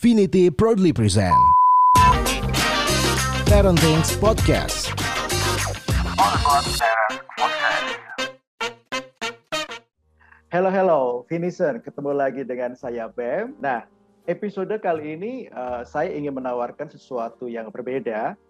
Finity proudly present Parenting's Podcast. Hello, hello, Finisher. Ketemu lagi dengan saya Bem. Nah, episode kali ini uh, saya ingin menawarkan sesuatu yang berbeda.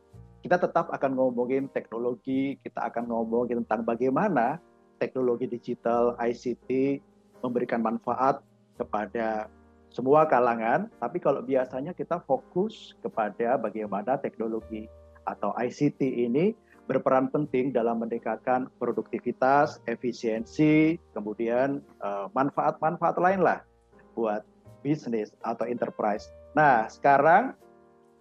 Kita tetap akan ngomongin teknologi, kita akan ngomongin tentang bagaimana teknologi digital, ICT memberikan manfaat kepada semua kalangan, tapi kalau biasanya kita fokus kepada bagaimana teknologi atau ICT ini berperan penting dalam meningkatkan produktivitas, efisiensi, kemudian eh, manfaat-manfaat uh, lain lah buat bisnis atau enterprise. Nah, sekarang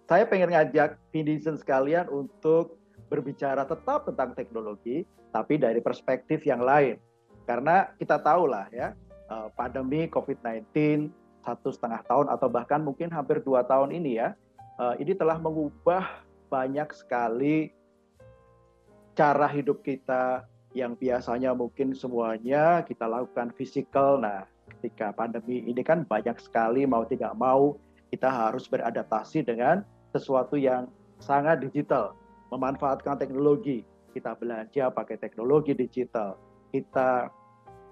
saya pengen ngajak Finison sekalian untuk berbicara tetap tentang teknologi, tapi dari perspektif yang lain. Karena kita tahu lah ya, eh, pandemi COVID-19 satu setengah tahun atau bahkan mungkin hampir dua tahun ini ya, eh, ini telah mengubah banyak sekali cara hidup kita yang biasanya mungkin semuanya kita lakukan fisikal. Nah, ketika pandemi ini kan banyak sekali mau tidak mau kita harus beradaptasi dengan sesuatu yang sangat digital, memanfaatkan teknologi. Kita belanja pakai teknologi digital. Kita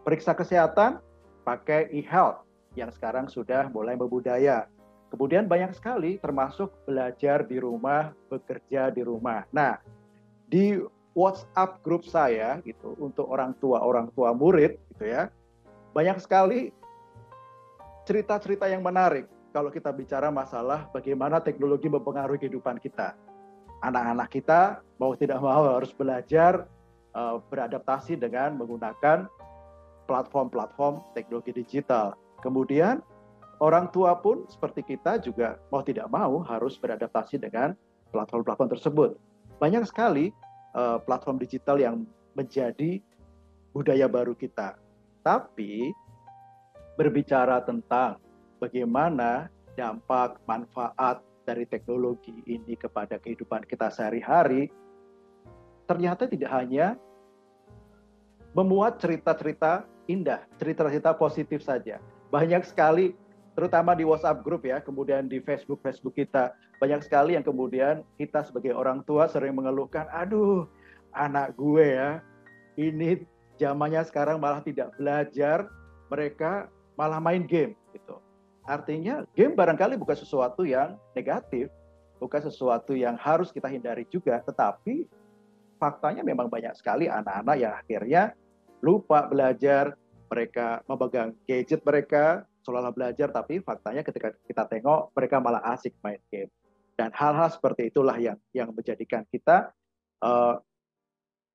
periksa kesehatan pakai e-health yang sekarang sudah mulai membudaya. Kemudian banyak sekali termasuk belajar di rumah, bekerja di rumah. Nah, di WhatsApp grup saya gitu untuk orang tua orang tua murid gitu ya banyak sekali cerita-cerita yang menarik kalau kita bicara masalah bagaimana teknologi mempengaruhi kehidupan kita anak-anak kita mau tidak mau harus belajar uh, beradaptasi dengan menggunakan platform-platform teknologi digital kemudian orang tua pun seperti kita juga mau tidak mau harus beradaptasi dengan platform-platform tersebut banyak sekali uh, platform digital yang menjadi budaya baru kita. Tapi berbicara tentang bagaimana dampak manfaat dari teknologi ini kepada kehidupan kita sehari-hari, ternyata tidak hanya memuat cerita-cerita indah, cerita-cerita positif saja. Banyak sekali, terutama di WhatsApp group ya, kemudian di Facebook Facebook kita, banyak sekali yang kemudian kita sebagai orang tua sering mengeluhkan, aduh anak gue ya, ini zamannya sekarang malah tidak belajar, mereka malah main game gitu. Artinya game barangkali bukan sesuatu yang negatif, bukan sesuatu yang harus kita hindari juga, tetapi faktanya memang banyak sekali anak-anak yang akhirnya lupa belajar, mereka memegang gadget mereka, seolah-olah belajar, tapi faktanya ketika kita tengok mereka malah asik main game. Dan hal-hal seperti itulah yang yang menjadikan kita uh,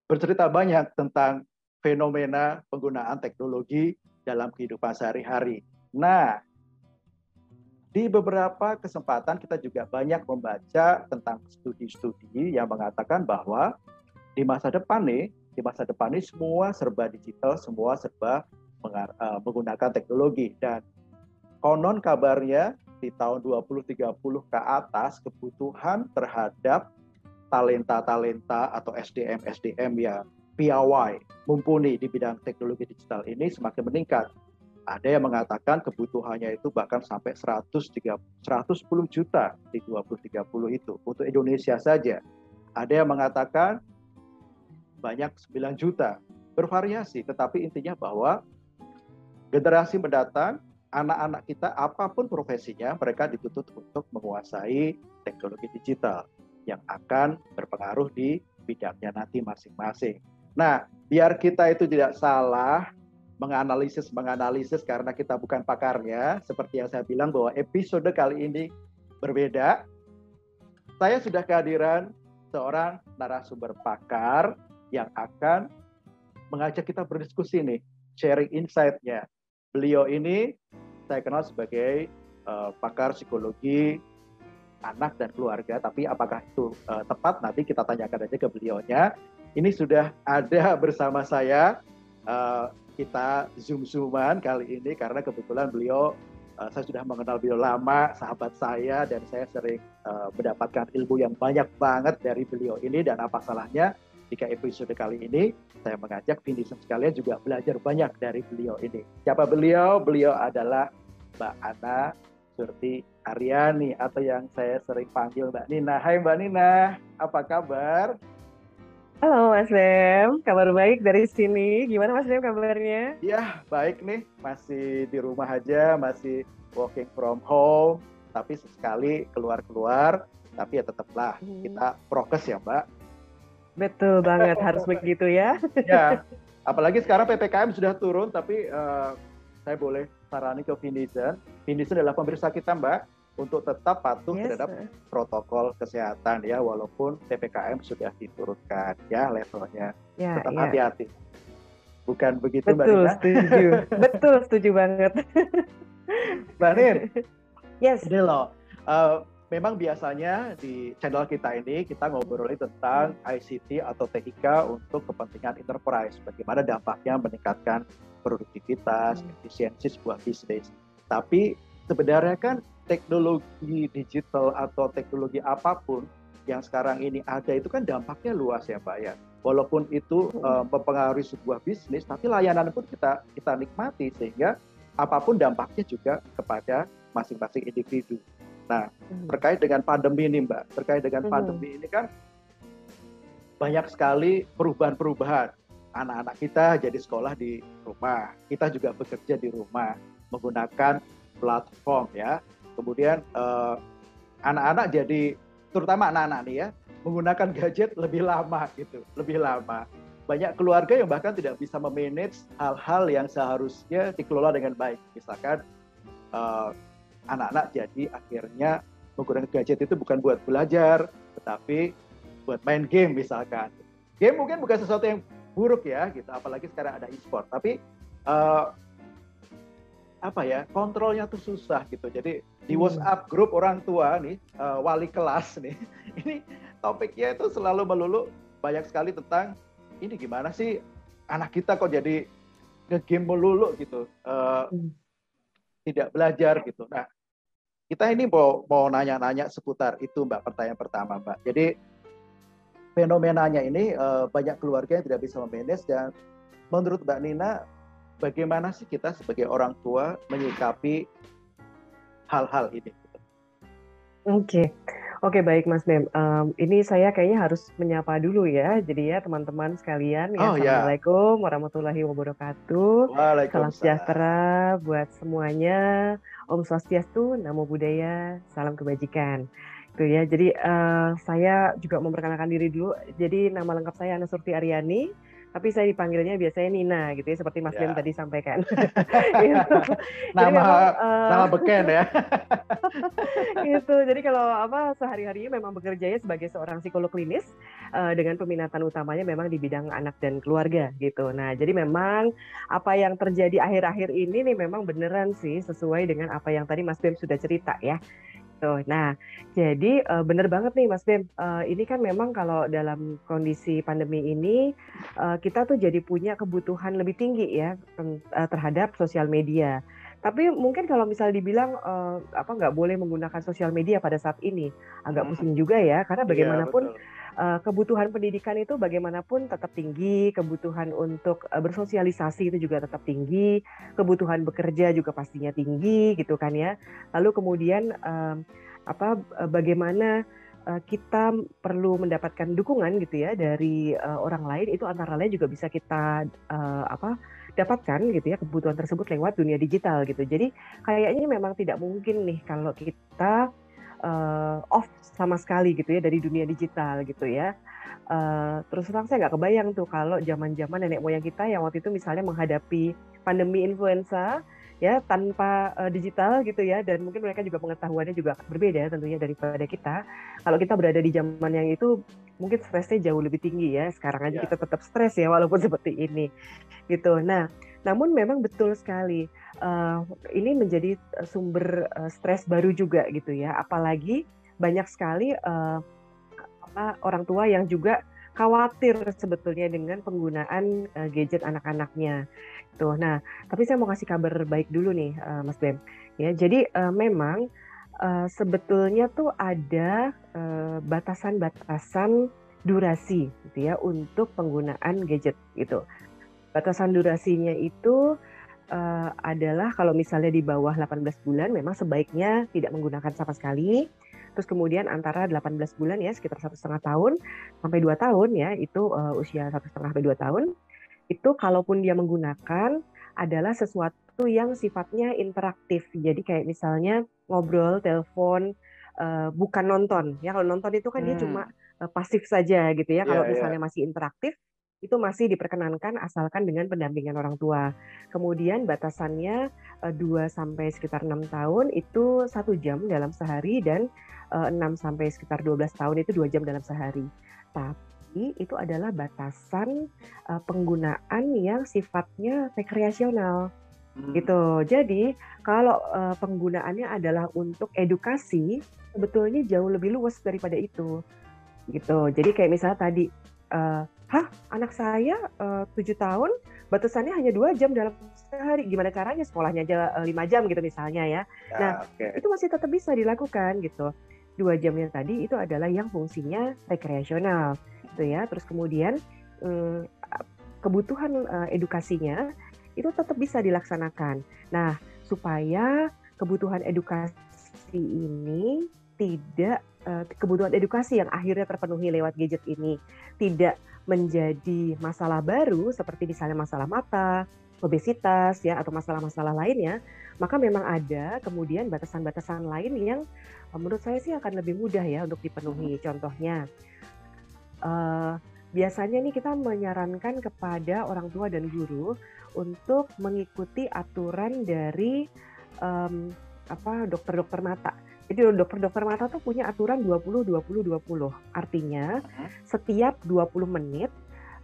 bercerita banyak tentang fenomena penggunaan teknologi dalam kehidupan sehari-hari. Nah, di beberapa kesempatan kita juga banyak membaca tentang studi-studi yang mengatakan bahwa di masa depan nih, di masa depan ini semua serba digital, semua serba menggunakan teknologi dan konon kabarnya di tahun 2030 ke atas kebutuhan terhadap talenta-talenta atau SDM-SDM yang piawai mumpuni di bidang teknologi digital ini semakin meningkat. Ada yang mengatakan kebutuhannya itu bahkan sampai 110 juta di 2030 itu untuk Indonesia saja. Ada yang mengatakan banyak 9 juta. Bervariasi, tetapi intinya bahwa generasi mendatang anak-anak kita apa pun profesinya mereka dituntut untuk menguasai teknologi digital yang akan berpengaruh di bidangnya nanti masing-masing. Nah, biar kita itu tidak salah menganalisis menganalisis karena kita bukan pakarnya, seperti yang saya bilang bahwa episode kali ini berbeda. Saya sudah kehadiran seorang narasumber pakar yang akan mengajak kita berdiskusi nih, sharing insight-nya. Beliau ini saya kenal sebagai uh, pakar psikologi anak dan keluarga, tapi apakah itu uh, tepat nanti kita tanyakan aja ke beliaunya. Ini sudah ada bersama saya uh, kita zoom zooman kali ini karena kebetulan beliau uh, saya sudah mengenal beliau lama, sahabat saya dan saya sering uh, mendapatkan ilmu yang banyak banget dari beliau ini dan apa salahnya jika episode kali ini saya mengajak Vinison sekalian juga belajar banyak dari beliau ini. Siapa beliau? Beliau adalah Mbak Ana Surti Aryani atau yang saya sering panggil Mbak Nina. Hai Mbak Nina, apa kabar? Halo Mas Dem, kabar baik dari sini. Gimana Mas Dem kabarnya? Ya, baik nih. Masih di rumah aja, masih working from home. Tapi sesekali keluar-keluar, tapi ya tetaplah hmm. kita prokes ya Mbak. Betul banget, harus begitu ya. Ya, apalagi sekarang PPKM sudah turun, tapi uh, saya boleh sarani ke Vinison. Vinison adalah pemirsa kita Mbak untuk tetap patuh yes, terhadap sir. protokol kesehatan ya walaupun ppkm sudah diturunkan ya levelnya ya, tetap ya. hati-hati ya. bukan begitu betul, mbak Nina setuju betul setuju banget mbak Nin yes ini loh uh, memang biasanya di channel kita ini kita ngobrolin tentang ICT atau TIK untuk kepentingan enterprise bagaimana dampaknya meningkatkan produktivitas hmm. efisiensi sebuah bisnis tapi sebenarnya kan teknologi digital atau teknologi apa pun yang sekarang ini ada itu kan dampaknya luas ya Pak ya. Walaupun itu uh, mempengaruhi sebuah bisnis, tapi layanan pun kita kita nikmati sehingga apa pun dampaknya juga kepada masing-masing individu. Nah, hmm. terkait dengan pandemi ini Mbak, terkait dengan hmm. pandemi ini kan banyak sekali perubahan-perubahan. Anak-anak kita jadi sekolah di rumah, kita juga bekerja di rumah menggunakan platform ya kemudian eh, anak-anak jadi terutama anak-anak nih ya menggunakan gadget lebih lama gitu, lebih lama. Banyak keluarga yang bahkan tidak bisa memanage hal-hal yang seharusnya dikelola dengan baik. Misalkan eh, anak-anak jadi akhirnya menggunakan gadget itu bukan buat belajar, tetapi buat main game misalkan. Game mungkin bukan sesuatu yang buruk ya, gitu. Apalagi sekarang ada e-sport. Tapi uh, apa ya kontrolnya tuh susah gitu. Jadi di hmm. WhatsApp grup orang tua nih uh, wali kelas nih ini topiknya itu selalu melulu banyak sekali tentang ini gimana sih anak kita kok jadi ngegame melulu gitu uh, hmm. tidak belajar gitu nah kita ini mau mau nanya-nanya seputar itu mbak pertanyaan pertama mbak jadi fenomenanya ini uh, banyak keluarga yang tidak bisa memanage dan menurut mbak Nina bagaimana sih kita sebagai orang tua menyikapi hal-hal ini. Oke, okay. Oke okay, baik Mas Bem. Um, ini saya kayaknya harus menyapa dulu ya. Jadi ya teman-teman sekalian, ya, oh, ya. Assalamualaikum warahmatullahi wabarakatuh. Salam sejahtera buat semuanya. Om Swastiastu, Namo Buddhaya, salam kebajikan. Itu ya. Jadi uh, saya juga memperkenalkan diri dulu. Jadi nama lengkap saya Ana Surti Aryani tapi saya dipanggilnya biasanya Nina gitu ya seperti Mas ya. tadi sampaikan. gitu. Nama memang, uh, nama beken ya. gitu. Jadi kalau apa sehari-harinya memang bekerjanya sebagai seorang psikolog klinis uh, dengan peminatan utamanya memang di bidang anak dan keluarga gitu. Nah, jadi memang apa yang terjadi akhir-akhir ini nih memang beneran sih sesuai dengan apa yang tadi Mas Bem sudah cerita ya gitu. Nah, jadi uh, bener banget nih Mas Bem. Uh, ini kan memang kalau dalam kondisi pandemi ini uh, kita tuh jadi punya kebutuhan lebih tinggi ya uh, terhadap sosial media. Tapi mungkin kalau misal dibilang uh, apa nggak boleh menggunakan sosial media pada saat ini, agak hmm. pusing juga ya, karena iya, bagaimanapun uh, kebutuhan pendidikan itu bagaimanapun tetap tinggi, kebutuhan untuk uh, bersosialisasi itu juga tetap tinggi, kebutuhan bekerja juga pastinya tinggi gitu kan ya. Lalu kemudian uh, apa bagaimana kita perlu mendapatkan dukungan gitu ya dari uh, orang lain itu antara lain juga bisa kita uh, apa dapatkan gitu ya kebutuhan tersebut lewat dunia digital gitu. Jadi kayaknya memang tidak mungkin nih kalau kita uh, off sama sekali gitu ya dari dunia digital gitu ya. Uh, terus terang saya nggak kebayang tuh kalau zaman-zaman nenek moyang kita yang waktu itu misalnya menghadapi pandemi influenza ya tanpa uh, digital gitu ya dan mungkin mereka juga pengetahuannya juga berbeda tentunya daripada kita. Kalau kita berada di zaman yang itu mungkin stresnya jauh lebih tinggi ya. Sekarang aja yeah. kita tetap stres ya walaupun seperti ini. Gitu. Nah, namun memang betul sekali uh, ini menjadi sumber uh, stres baru juga gitu ya. Apalagi banyak sekali uh, apa orang tua yang juga khawatir sebetulnya dengan penggunaan uh, gadget anak-anaknya. Tuh. Nah, tapi saya mau kasih kabar baik dulu nih, uh, Mas Bem. Ya, jadi uh, memang uh, sebetulnya tuh ada batasan-batasan uh, durasi, gitu ya, untuk penggunaan gadget gitu. Batasan durasinya itu uh, adalah kalau misalnya di bawah 18 bulan memang sebaiknya tidak menggunakan sama sekali. Terus kemudian antara 18 bulan ya sekitar satu setengah tahun sampai dua tahun ya itu uh, usia satu setengah sampai dua tahun itu kalaupun dia menggunakan adalah sesuatu yang sifatnya interaktif. Jadi kayak misalnya ngobrol, telepon, uh, bukan nonton. Ya kalau nonton itu kan hmm. dia cuma uh, pasif saja gitu ya. Yeah, kalau iya. misalnya yeah. masih interaktif itu masih diperkenankan asalkan dengan pendampingan orang tua. Kemudian batasannya 2 sampai sekitar 6 tahun itu satu jam dalam sehari dan 6 sampai sekitar 12 tahun itu dua jam dalam sehari. Tapi itu adalah batasan penggunaan yang sifatnya rekreasional. Hmm. gitu. Jadi kalau penggunaannya adalah untuk edukasi, sebetulnya jauh lebih luas daripada itu, gitu. Jadi kayak misalnya tadi, uh, hah anak saya tujuh tahun batasannya hanya dua jam dalam sehari, gimana caranya sekolahnya aja lima jam gitu misalnya ya. ya nah okay. itu masih tetap bisa dilakukan gitu. Dua jamnya tadi itu adalah yang fungsinya rekreasional, gitu ya. Terus kemudian um, kebutuhan uh, edukasinya itu tetap bisa dilaksanakan. Nah, supaya kebutuhan edukasi ini tidak uh, kebutuhan edukasi yang akhirnya terpenuhi lewat gadget ini tidak menjadi masalah baru seperti misalnya masalah mata, obesitas ya atau masalah-masalah lainnya, maka memang ada kemudian batasan-batasan lain yang uh, menurut saya sih akan lebih mudah ya untuk dipenuhi. Contohnya uh, biasanya nih kita menyarankan kepada orang tua dan guru untuk mengikuti aturan dari um, apa dokter-dokter mata. Jadi dokter-dokter mata tuh punya aturan 20 20 20. Artinya setiap 20 menit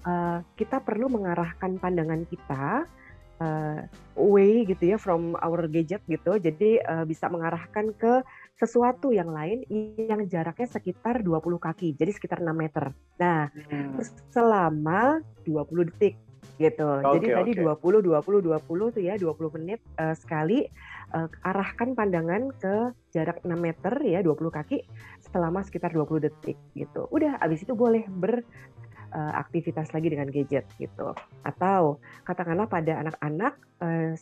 uh, kita perlu mengarahkan pandangan kita uh, away gitu ya from our gadget gitu. Jadi uh, bisa mengarahkan ke sesuatu yang lain yang jaraknya sekitar 20 kaki. Jadi sekitar 6 meter. Nah, hmm. selama 20 detik gitu. Okay, Jadi tadi okay. 20 20 20 tuh ya 20 menit uh, sekali uh, arahkan pandangan ke jarak 6 meter ya 20 kaki selama sekitar 20 detik gitu. Udah abis itu boleh ber uh, aktivitas lagi dengan gadget gitu. Atau katakanlah pada anak-anak uh,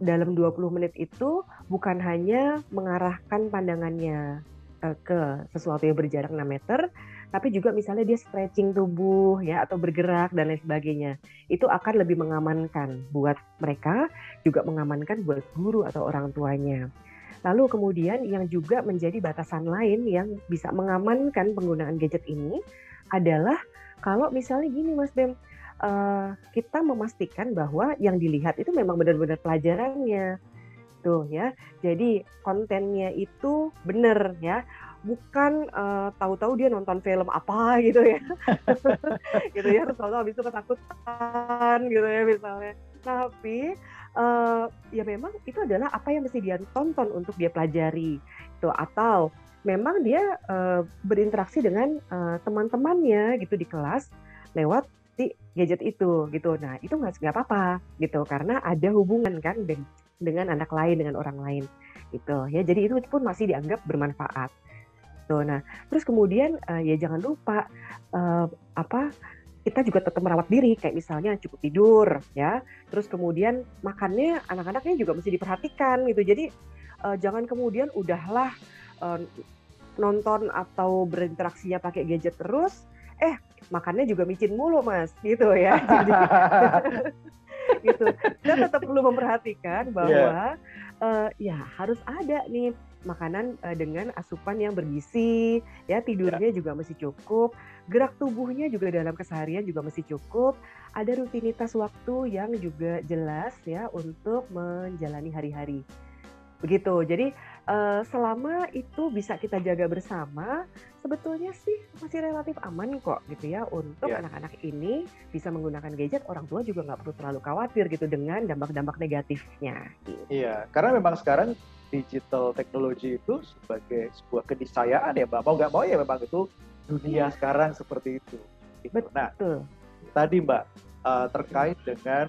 dalam 20 menit itu bukan hanya mengarahkan pandangannya uh, ke sesuatu yang berjarak 6 meter, tapi juga misalnya dia stretching tubuh ya atau bergerak dan lain sebagainya. Itu akan lebih mengamankan buat mereka, juga mengamankan buat guru atau orang tuanya. Lalu kemudian yang juga menjadi batasan lain yang bisa mengamankan penggunaan gadget ini adalah kalau misalnya gini Mas Bem, uh, kita memastikan bahwa yang dilihat itu memang benar-benar pelajarannya tuh ya. Jadi kontennya itu benar ya bukan uh, tahu-tahu dia nonton film apa gitu ya. Gitu ya terus tahu habis itu ketakutan gitu ya misalnya. Tapi uh, ya memang itu adalah apa yang mesti dia tonton untuk dia pelajari itu atau memang dia uh, berinteraksi dengan uh, teman-temannya gitu di kelas lewat si gadget itu gitu. Nah itu nggak nggak apa-apa gitu karena ada hubungan kan dengan anak lain dengan orang lain gitu ya. Jadi itu pun masih dianggap bermanfaat gitu. Nah, terus kemudian uh, ya jangan lupa uh, apa kita juga tetap merawat diri kayak misalnya cukup tidur ya. Terus kemudian makannya anak-anaknya juga mesti diperhatikan gitu. Jadi uh, jangan kemudian udahlah uh, nonton atau berinteraksinya pakai gadget terus eh makannya juga micin mulu mas gitu ya jadi gitu kita tetap perlu memperhatikan bahwa yeah. uh, ya harus ada nih makanan uh, dengan asupan yang bergizi, ya tidurnya ya. juga mesti cukup, gerak tubuhnya juga dalam keseharian juga mesti cukup, ada rutinitas waktu yang juga jelas ya untuk menjalani hari-hari. Begitu. Jadi uh, selama itu bisa kita jaga bersama, sebetulnya sih masih relatif aman kok gitu ya untuk anak anak-anak ini bisa menggunakan gadget. Orang tua juga nggak perlu terlalu khawatir gitu dengan dampak-dampak negatifnya. Gitu. Iya, karena memang sekarang digital teknologi itu sebagai sebuah keniscayaan ya Mbak. Mau nggak mau ya memang itu dunia ya. sekarang seperti itu. Gitu. Nah, Betul. Nah, tadi Mbak uh, terkait dengan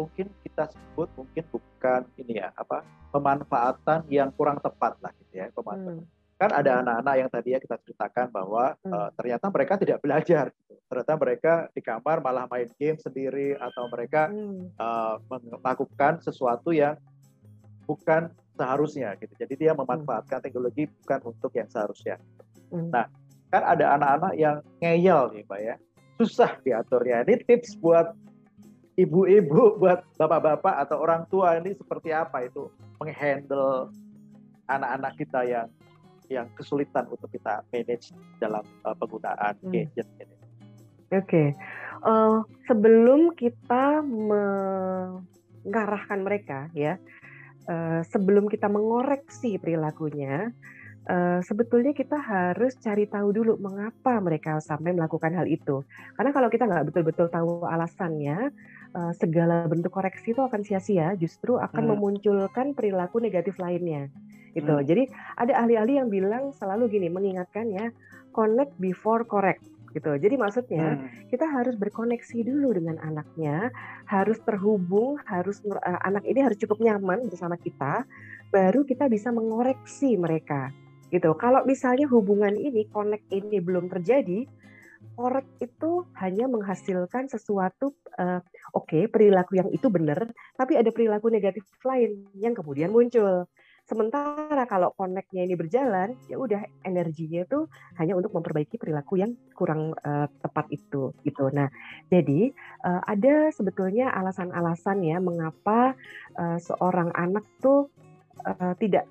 mungkin kita sebut mungkin bukan ini ya apa pemanfaatan yang kurang tepat lah gitu ya pemanfaatan. Hmm. kan ada anak-anak yang tadi ya kita ceritakan bahwa Hmm. uh, ternyata mereka tidak belajar. gitu. Ternyata mereka di kamar malah main game sendiri atau mereka Hmm. uh, melakukan sesuatu yang bukan seharusnya gitu. Jadi dia memanfaatkan teknologi bukan untuk yang seharusnya. Hmm. Nah, kan ada anak-anak yang ngeyel nih, Pak ya. Susah diaturnya. Ini tips buat ibu-ibu, buat bapak-bapak atau orang tua ini seperti apa itu menghandle anak-anak kita yang yang kesulitan untuk kita manage dalam uh, penggunaan Hmm. gadget ini. Oke, Eh, sebelum kita mengarahkan mereka ya, eh, sebelum kita mengoreksi perilakunya, eh, sebetulnya kita harus cari tahu dulu mengapa mereka sampai melakukan hal itu. Karena kalau kita nggak betul-betul tahu alasannya, eh, segala bentuk koreksi itu akan sia-sia, justru akan Hmm. memunculkan perilaku negatif lainnya. Gitu. Hmm. Jadi ada ahli-ahli yang bilang selalu gini, mengingatkan ya, connect before correct. Gitu. Jadi maksudnya Hmm. kita harus berkoneksi dulu dengan anaknya, harus terhubung, harus eh, anak ini harus cukup nyaman bersama kita, baru kita bisa mengoreksi mereka. Gitu. Kalau misalnya hubungan ini, connect ini belum terjadi, correct itu hanya menghasilkan sesuatu eh, oke perilaku yang itu benar, tapi ada perilaku negatif lain yang kemudian muncul. Sementara kalau connect-nya ini berjalan, ya udah energinya itu hanya untuk memperbaiki perilaku yang kurang eh, tepat itu gitu. Nah, jadi eh, ada sebetulnya alasan-alasan ya mengapa eh, seorang anak tuh eh, tidak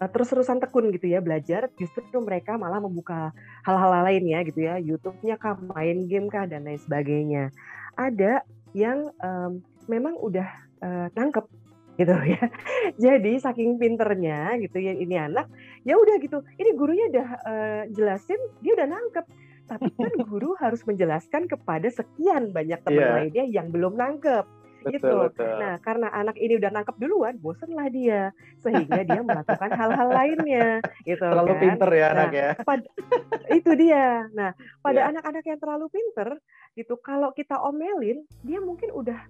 terus-terusan tekun gitu ya belajar, justru mereka malah membuka hal-hal lainnya gitu ya, YouTube-nya kah, main game kah dan lain sebagainya. Ada yang em, memang udah eh, nangkep gitu ya. Jadi saking pinternya gitu ya ini anak, ya udah gitu. Ini gurunya udah eh, jelasin, dia udah nangkep. Tapi kan guru harus menjelaskan kepada sekian banyak teman Iya. lainnya yang belum nangkep. Gitu. Betul, betul. Nah, karena anak ini udah nangkep duluan, bosenlah dia, sehingga dia melakukan hal-hal lainnya, gitu Terlalu kan. pinter ya Nah, anak ya. Pad- itu dia. Nah, pada Iya. anak-anak yang terlalu pinter, gitu, kalau kita omelin, dia mungkin udah,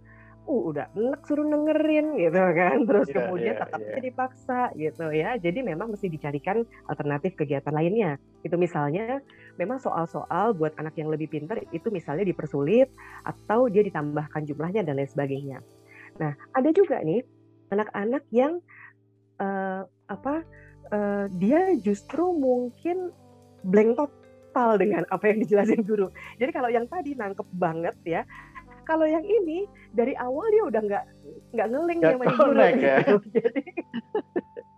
uh, udah enak suruh dengerin, gitu kan. Terus Iya, kemudian iya, tetap aja dipaksa, gitu ya. Jadi memang mesti dicarikan alternatif kegiatan lainnya. Itu misalnya, memang soal-soal buat anak yang lebih pinter itu misalnya dipersulit atau dia ditambahkan jumlahnya dan lain sebagainya. Nah, ada juga nih anak-anak yang eh, apa eh, dia justru mungkin blank total dengan apa yang dijelasin guru. Jadi kalau yang tadi nangkep banget ya, kalau yang ini dari awal dia udah nggak nggak ngeling Nggak sama guru. ya. gitu. Jadi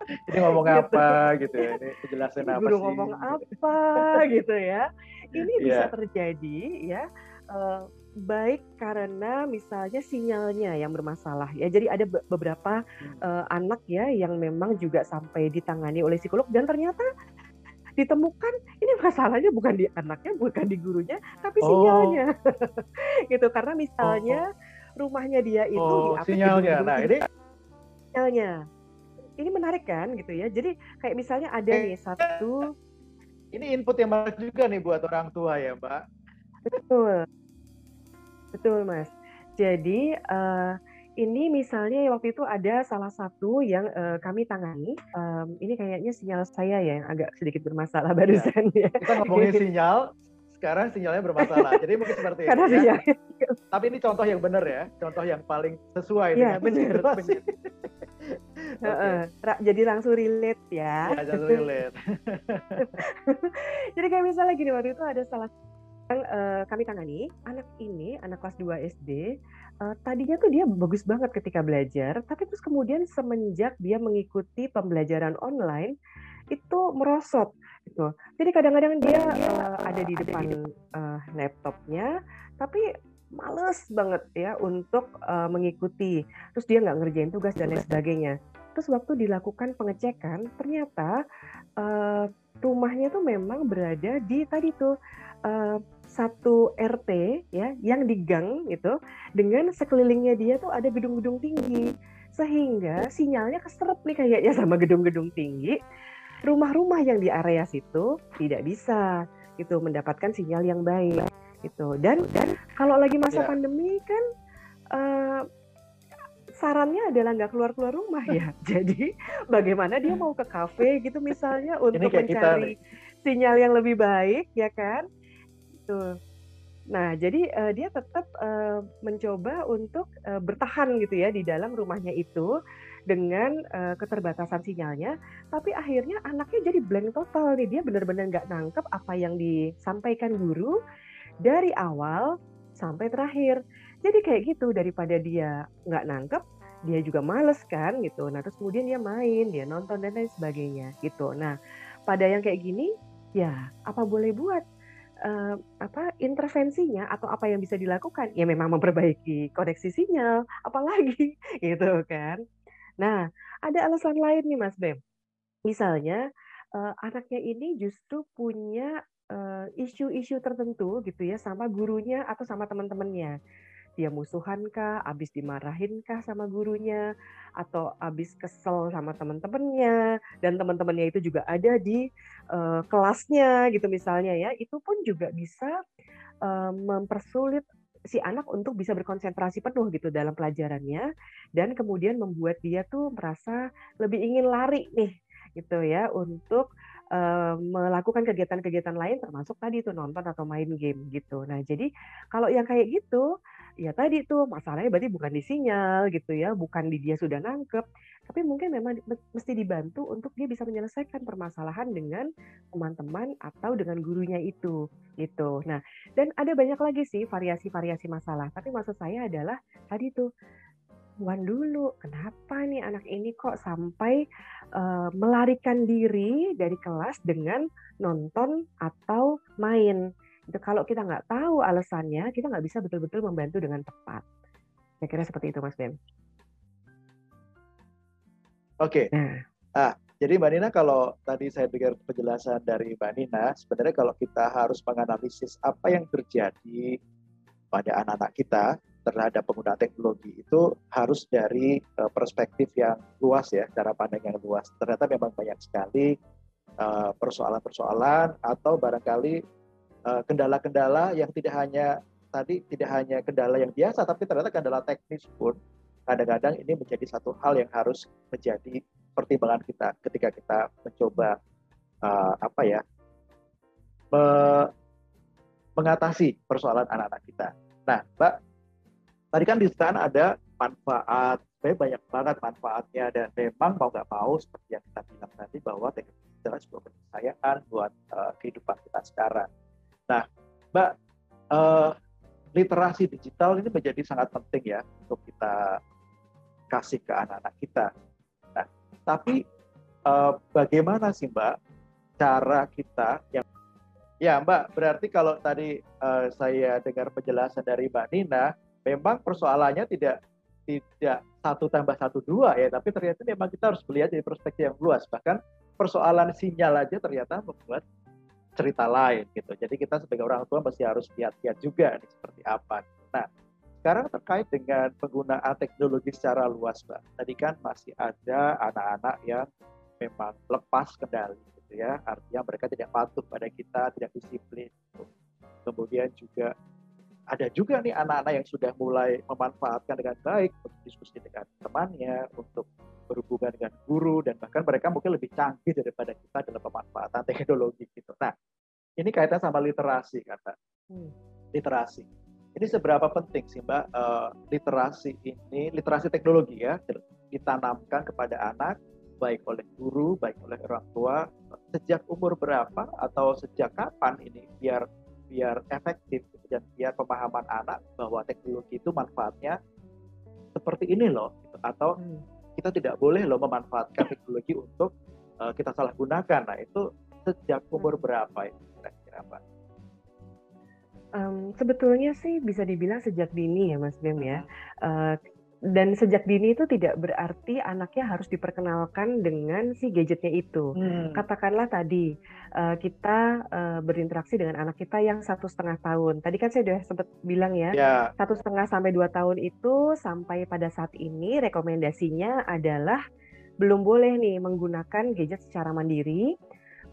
Ini ngomong Gitu. apa gitu ya. Ini penjelasan apa guru sih? ngomong apa gitu ya. Ini bisa Iya. terjadi ya eh, baik karena misalnya sinyalnya yang bermasalah ya. Jadi ada be- beberapa eh, anak ya yang memang juga sampai ditangani oleh psikolog dan ternyata ditemukan ini masalahnya bukan di anaknya, bukan di gurunya, tapi Oh. sinyalnya. gitu karena misalnya rumahnya dia itu Oh, di apa, sinyalnya. gedung-gedung Nah, ini sinyalnya. Ini menarik kan gitu ya. Jadi kayak misalnya ada nih satu ini input yang menarik juga nih buat orang tua ya, Mbak. betul. Betul, Mas. Jadi eh, ini misalnya waktu itu ada salah satu yang eh, kami tangani. Em, ini kayaknya sinyal saya ya yang agak sedikit bermasalah barusan ya. Kita ngomongin sinyal, sekarang sinyalnya bermasalah. Jadi mungkin seperti Karena itu ya. sinyal. Tapi ini contoh yang benar ya, contoh yang paling sesuai Iya, dengan benar. Heeh. Ra- Jadi langsung relate ya. Ya, just relate. Jadi kayak misalnya gini waktu itu ada salah yang eh, kami tangani anak ini anak kelas 2 SD eh, tadinya tuh dia bagus banget ketika belajar tapi terus kemudian semenjak dia mengikuti pembelajaran online itu merosot gitu. Jadi kadang-kadang dia eh, ada di depan eh, laptopnya tapi males banget ya untuk eh, mengikuti. Terus dia nggak ngerjain tugas dan lain sebagainya. Terus waktu dilakukan pengecekan ternyata eh, rumahnya tuh memang berada di tadi tuh eh, satu RT ya yang di gang gitu dengan sekelilingnya dia tuh ada gedung-gedung tinggi sehingga sinyalnya keserap nih kayaknya sama gedung-gedung tinggi rumah-rumah yang di area situ tidak bisa gitu mendapatkan sinyal yang baik gitu dan dan kalau lagi masa Ya. pandemi kan eh, sarannya adalah nggak keluar-keluar rumah ya. Jadi bagaimana dia mau ke kafe gitu misalnya untuk mencari sinyal yang lebih baik ya kan? Tuh. Nah, jadi uh, dia tetap uh, mencoba untuk uh, bertahan gitu ya di dalam rumahnya itu dengan uh, keterbatasan sinyalnya, tapi akhirnya anaknya jadi blank total nih. Dia benar-benar nggak nangkep apa yang disampaikan guru dari awal sampai terakhir. Jadi kayak gitu daripada dia nggak nangkep, dia juga males kan gitu. Nah terus kemudian dia main, dia nonton dan lain sebagainya gitu. Nah pada yang kayak gini, ya apa boleh buat? Uh, apa intervensinya atau apa yang bisa dilakukan ya memang memperbaiki koneksi sinyal apalagi gitu kan Nah, ada alasan lain nih Mas Bem. Misalnya uh, anaknya ini justru punya isu-isu uh, tertentu gitu ya sama gurunya atau sama teman-temannya. Dia musuhan kah, abis dimarahin kah sama gurunya, atau abis kesel sama teman-temannya, dan teman-temannya itu juga ada di uh, kelasnya gitu misalnya ya, itu pun juga bisa uh, mempersulit si anak untuk bisa berkonsentrasi penuh gitu dalam pelajarannya. Dan kemudian membuat dia tuh merasa lebih ingin lari nih gitu ya untuk uh, melakukan kegiatan-kegiatan lain termasuk tadi itu nonton atau main game gitu. Nah, jadi kalau yang kayak gitu ya tadi tuh masalahnya berarti bukan di sinyal gitu ya, bukan di dia sudah nangkep, tapi mungkin memang mesti dibantu untuk dia bisa menyelesaikan permasalahan dengan teman-teman atau dengan gurunya itu gitu. Nah, dan ada banyak lagi sih variasi-variasi masalah, tapi maksud saya adalah tadi tuh Wan dulu, kenapa nih anak ini kok sampai uh, melarikan diri dari kelas dengan nonton atau main? Kalau kita nggak tahu alasannya, kita nggak bisa betul-betul membantu dengan tepat. Saya kira seperti itu, Mas Ben. Oke. Nah. Ah, jadi Mbak Nina kalau tadi saya dengar penjelasan dari Mbak Nina, sebenarnya kalau kita harus menganalisis apa yang terjadi pada anak-anak kita terhadap penggunaan teknologi itu harus dari uh, perspektif yang luas ya, cara pandang yang luas. Ternyata memang banyak sekali eh, persoalan-persoalan atau barangkali Eh, kendala-kendala yang tidak hanya tadi tidak hanya kendala yang biasa tapi ternyata kendala teknis pun kadang-kadang ini menjadi satu hal yang harus menjadi pertimbangan kita ketika kita mencoba uh, apa ya me mengatasi persoalan anak-anak kita. Nah, Mbak, tadi kan di sana ada manfaat, banyak banget manfaatnya dan memang mau nggak mau seperti yang kita bilang tadi bahwa teknologi adalah sebuah keniscayaan buat uh, kehidupan kita sekarang. Nah, Mbak, uh, literasi digital ini menjadi sangat penting ya untuk kita kasih ke anak-anak kita. Nah, tapi uh, bagaimana sih Mbak cara kita yang Ya Mbak, berarti kalau tadi uh, saya dengar penjelasan dari Mbak Nina, memang persoalannya tidak tidak satu tambah satu dua ya, tapi ternyata memang kita harus melihat dari perspektif yang luas. Bahkan persoalan sinyal aja ternyata membuat cerita lain gitu. Jadi kita sebagai orang tua masih harus lihat-lihat juga nih seperti apa. Nah, sekarang terkait dengan penggunaan teknologi secara luas, Mbak. Tadi kan masih ada anak-anak yang memang lepas kendali gitu ya. Artinya mereka tidak patuh pada kita, tidak disiplin. Gitu. Kemudian juga ada juga nih anak-anak yang sudah mulai memanfaatkan dengan baik untuk diskusi dengan temannya, untuk berhubungan dengan guru dan bahkan mereka mungkin lebih canggih daripada kita dalam pemanfaatan teknologi gitu. Nah, ini kaitan sama literasi kata. Hmm. Literasi. Ini seberapa penting sih Mbak uh, literasi ini, literasi teknologi ya, ditanamkan kepada anak baik oleh guru, baik oleh orang tua sejak umur berapa atau sejak kapan ini biar biar efektif gitu, dan biar pemahaman anak bahwa teknologi itu manfaatnya seperti ini loh gitu. atau hmm kita tidak boleh loh memanfaatkan teknologi untuk uh, kita salah gunakan. Nah itu sejak umur hmm. berapa itu kira-kira Mbak? Um, sebetulnya sih bisa dibilang sejak dini ya Mas Bem ya. Uh, dan sejak dini itu tidak berarti anaknya harus diperkenalkan dengan si gadgetnya itu. Hmm. Katakanlah tadi uh, kita uh, berinteraksi dengan anak kita yang satu setengah tahun. Tadi kan saya sudah sempat bilang ya, yeah. satu setengah sampai dua tahun itu sampai pada saat ini rekomendasinya adalah belum boleh nih menggunakan gadget secara mandiri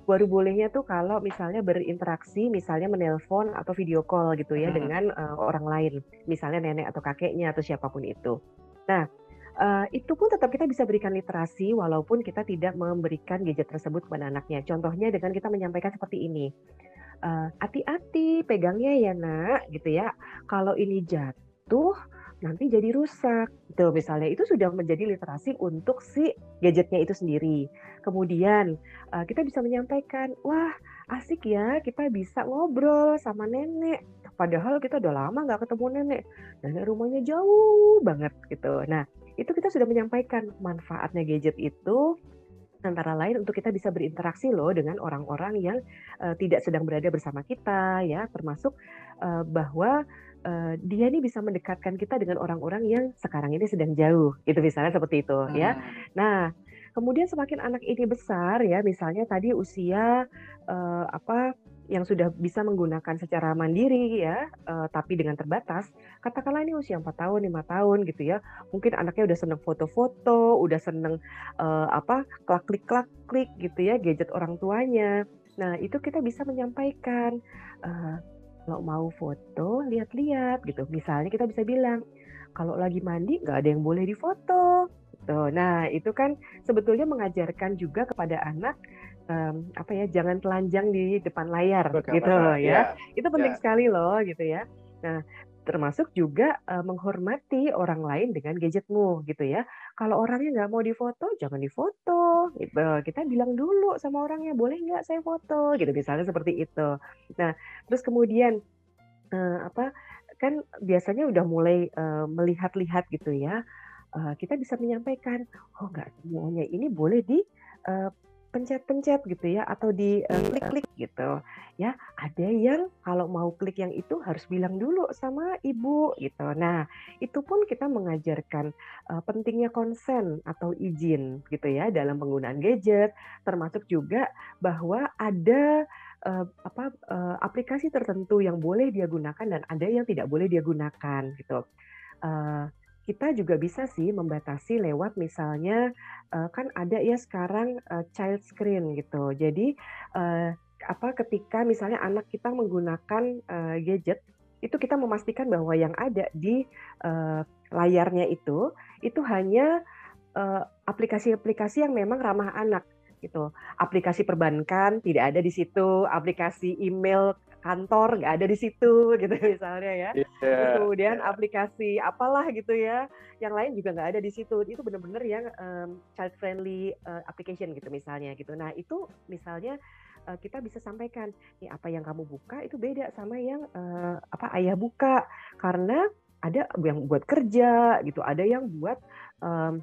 baru bolehnya tuh kalau misalnya berinteraksi, misalnya menelpon atau video call gitu ya hmm. dengan uh, orang lain, misalnya nenek atau kakeknya atau siapa pun itu. Nah, uh, itu pun tetap kita bisa berikan literasi walaupun kita tidak memberikan gadget tersebut kepada anaknya. Contohnya dengan kita menyampaikan seperti ini. Uh, hati-hati pegangnya ya nak gitu ya. Kalau ini jatuh nanti jadi rusak. Gitu. Misalnya itu sudah menjadi literasi untuk si gadgetnya itu sendiri. Kemudian uh, kita bisa menyampaikan wah asik ya kita bisa ngobrol sama nenek. Padahal kita udah lama nggak ketemu nenek. Nenek rumahnya jauh banget gitu. Nah itu kita sudah menyampaikan manfaatnya gadget itu. Antara lain untuk kita bisa berinteraksi loh dengan orang-orang yang uh, tidak sedang berada bersama kita ya. Termasuk uh, bahwa uh, dia ini bisa mendekatkan kita dengan orang-orang yang sekarang ini sedang jauh gitu misalnya seperti itu hmm. ya nah kemudian semakin anak ini besar ya misalnya tadi usia uh, apa yang sudah bisa menggunakan secara mandiri ya, uh, tapi dengan terbatas, katakanlah ini usia 4 tahun, lima tahun gitu ya, mungkin anaknya udah seneng foto-foto, udah seneng uh, apa klik klik klik gitu ya gadget orang tuanya. Nah itu kita bisa menyampaikan uh, kalau mau foto lihat-lihat gitu. Misalnya kita bisa bilang kalau lagi mandi nggak ada yang boleh difoto. Tuh, nah itu kan sebetulnya mengajarkan juga kepada anak um, apa ya jangan telanjang di depan layar Betul, gitu ya. ya. Itu penting ya. sekali loh gitu ya. Nah, termasuk juga menghormati orang lain dengan gadgetmu gitu ya. Kalau orangnya nggak mau difoto, jangan difoto. Kita bilang dulu sama orangnya, boleh nggak saya foto? Gitu misalnya seperti itu. Nah, terus kemudian apa? Kan biasanya udah mulai melihat-lihat gitu ya. Kita bisa menyampaikan, oh nggak semuanya ini boleh di pencet-pencet gitu ya atau di uh, klik-klik gitu ya. Ada yang kalau mau klik yang itu harus bilang dulu sama ibu gitu. Nah itu pun kita mengajarkan uh, pentingnya konsen atau izin gitu ya dalam penggunaan gadget. Termasuk juga bahwa ada uh, apa uh, aplikasi tertentu yang boleh dia gunakan dan ada yang tidak boleh dia gunakan gitu. Uh, kita juga bisa sih membatasi lewat misalnya uh, kan ada ya sekarang uh, child screen gitu. Jadi uh, apa ketika misalnya anak kita menggunakan uh, gadget itu kita memastikan bahwa yang ada di uh, layarnya itu itu hanya aplikasi-aplikasi uh, yang memang ramah anak gitu. Aplikasi perbankan tidak ada di situ, aplikasi email kantor nggak ada di situ gitu misalnya ya. Yeah, Terus kemudian yeah. aplikasi apalah gitu ya, yang lain juga nggak ada di situ. Itu benar-benar yang um, child friendly uh, application gitu misalnya gitu. Nah itu misalnya uh, kita bisa sampaikan, nih apa yang kamu buka itu beda sama yang uh, apa ayah buka karena ada yang buat kerja gitu, ada yang buat um,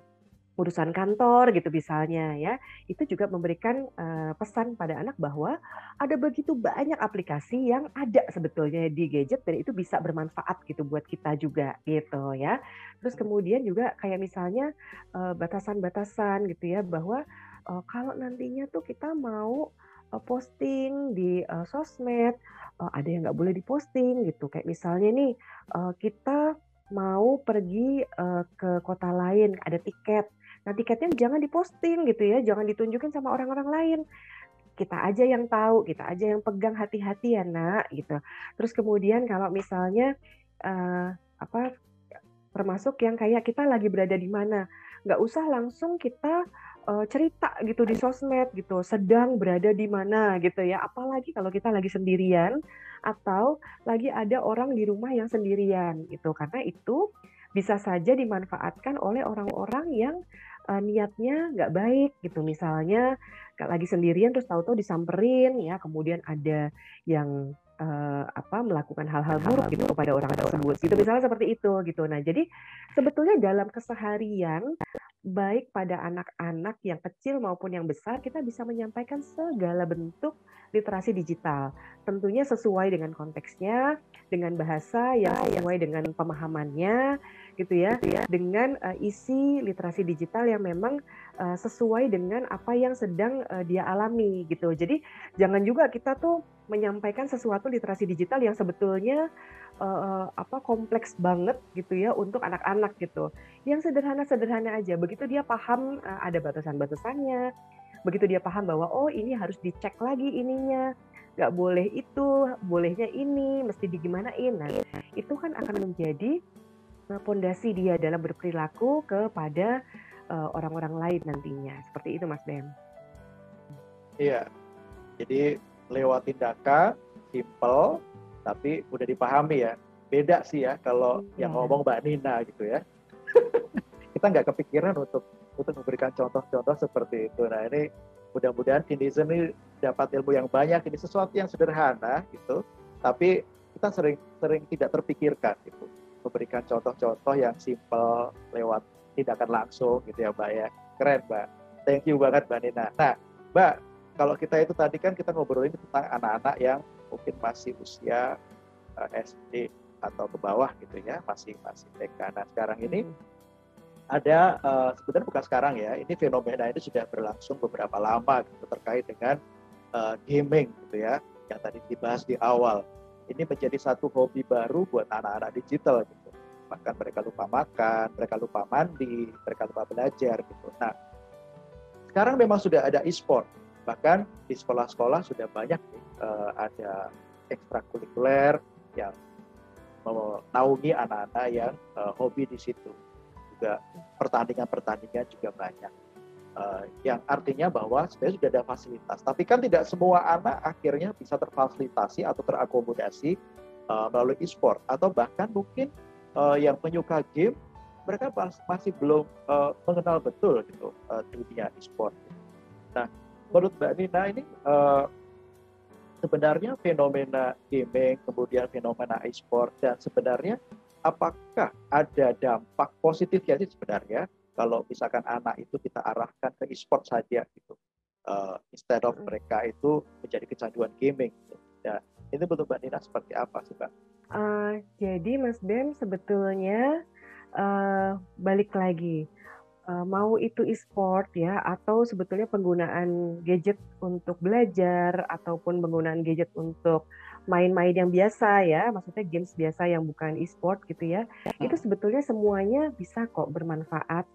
urusan kantor gitu misalnya ya itu juga memberikan pesan pada anak bahwa ada begitu banyak aplikasi yang ada sebetulnya di gadget dan itu bisa bermanfaat gitu buat kita juga gitu ya. Terus kemudian juga kayak misalnya batasan-batasan gitu ya bahwa kalau nantinya tuh kita mau posting di sosmed ada yang nggak boleh diposting gitu. Kayak misalnya nih kita mau pergi ke kota lain ada tiket Nah tiketnya jangan diposting gitu ya, jangan ditunjukin sama orang-orang lain. Kita aja yang tahu, kita aja yang pegang hati-hati ya nak gitu. Terus kemudian kalau misalnya uh, apa termasuk yang kayak kita lagi berada di mana, nggak usah langsung kita uh, cerita gitu di sosmed gitu, sedang berada di mana gitu ya. Apalagi kalau kita lagi sendirian atau lagi ada orang di rumah yang sendirian gitu, karena itu bisa saja dimanfaatkan oleh orang-orang yang uh, niatnya nggak baik gitu. Misalnya lagi sendirian terus tahu-tahu disamperin ya. Kemudian ada yang uh, apa melakukan hal-hal buruk gitu kepada orang tersebut gitu. Misalnya seperti itu gitu. Nah jadi sebetulnya dalam keseharian baik pada anak-anak yang kecil maupun yang besar kita bisa menyampaikan segala bentuk literasi digital. Tentunya sesuai dengan konteksnya dengan bahasa yang sesuai dengan pemahamannya gitu ya, gitu ya. dengan uh, isi literasi digital yang memang uh, sesuai dengan apa yang sedang uh, dia alami gitu. Jadi jangan juga kita tuh menyampaikan sesuatu literasi digital yang sebetulnya uh, apa kompleks banget gitu ya untuk anak-anak gitu. Yang sederhana-sederhana aja. Begitu dia paham uh, ada batasan-batasannya, begitu dia paham bahwa oh ini harus dicek lagi ininya, nggak boleh itu, bolehnya ini, mesti digimanain. Nah, itu kan akan menjadi pondasi dia dalam berperilaku kepada uh, orang-orang lain nantinya. Seperti itu Mas Bem. Iya. Jadi lewat tindakan simple tapi udah dipahami ya. Beda sih ya kalau hmm. yang ngomong Mbak Nina gitu ya. Kita nggak kepikiran untuk untuk memberikan contoh-contoh seperti itu. Nah ini mudah-mudahan Kindizen ini dapat ilmu yang banyak. Ini sesuatu yang sederhana gitu, tapi kita sering sering tidak terpikirkan gitu memberikan contoh-contoh yang simple lewat tindakan langsung gitu ya Mbak ya. Keren Mbak. Thank you banget Mbak Nina. Nah Mbak, kalau kita itu tadi kan kita ngobrolin tentang anak-anak yang mungkin masih usia uh, eh, SD atau ke bawah gitu ya, masih masih TK. Nah sekarang ini hmm. ada uh, sebenarnya bukan sekarang ya, ini fenomena ini sudah berlangsung beberapa lama gitu terkait dengan uh, gaming gitu ya, yang tadi dibahas di awal ini menjadi satu hobi baru buat anak-anak digital gitu. Bahkan mereka lupa makan, mereka lupa mandi, mereka lupa belajar gitu. Nah, sekarang memang sudah ada e-sport. Bahkan di sekolah-sekolah sudah banyak uh, ada ekstrakurikuler yang menaungi anak-anak yang uh, hobi di situ. Juga pertandingan-pertandingan juga banyak. Uh, yang artinya bahwa sebenarnya sudah ada fasilitas. Tapi kan tidak semua anak akhirnya bisa terfasilitasi atau terakomodasi uh, melalui e-sport atau bahkan mungkin uh, yang penyuka game mereka masih belum uh, mengenal betul gitu uh, dunia e-sport. Nah, menurut Mbak Nina ini uh, sebenarnya fenomena gaming kemudian fenomena e-sport dan sebenarnya apakah ada dampak positifnya sih sebenarnya kalau misalkan anak itu kita arahkan ke e-sport saja gitu uh, instead of mereka itu menjadi kecanduan gaming gitu. ya ini bentuk mbak Nina seperti apa sih mbak? Uh, jadi Mas Bem sebetulnya uh, balik lagi uh, mau itu e-sport ya atau sebetulnya penggunaan gadget untuk belajar ataupun penggunaan gadget untuk main-main yang biasa ya, maksudnya games biasa yang bukan e-sport gitu ya, hmm. itu sebetulnya semuanya bisa kok bermanfaat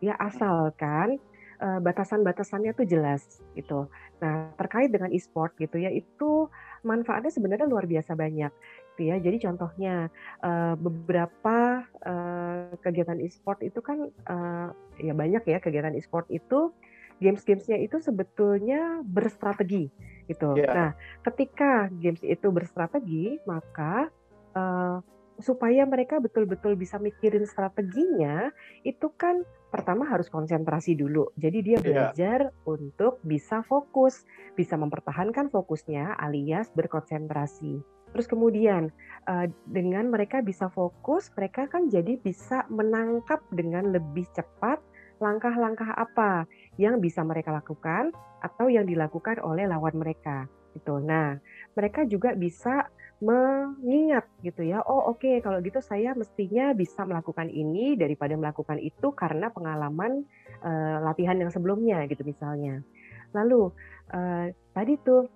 ya asalkan uh, batasan-batasannya tuh jelas gitu. Nah terkait dengan e-sport gitu ya itu manfaatnya sebenarnya luar biasa banyak gitu ya. Jadi contohnya uh, beberapa uh, kegiatan e-sport itu kan uh, ya banyak ya kegiatan e-sport itu games-gamesnya itu sebetulnya berstrategi gitu. Yeah. Nah ketika games itu berstrategi maka uh, supaya mereka betul-betul bisa mikirin strateginya itu kan pertama harus konsentrasi dulu. Jadi dia iya. belajar yeah. untuk bisa fokus, bisa mempertahankan fokusnya alias berkonsentrasi. Terus kemudian uh, dengan mereka bisa fokus, mereka kan jadi bisa menangkap dengan lebih cepat langkah-langkah apa yang bisa mereka lakukan atau yang dilakukan oleh lawan mereka. Itu. Nah, mereka juga bisa mengingat gitu ya. Oh oke okay, kalau gitu saya mestinya bisa melakukan ini daripada melakukan itu karena pengalaman uh, latihan yang sebelumnya gitu misalnya. Lalu uh, tadi tuh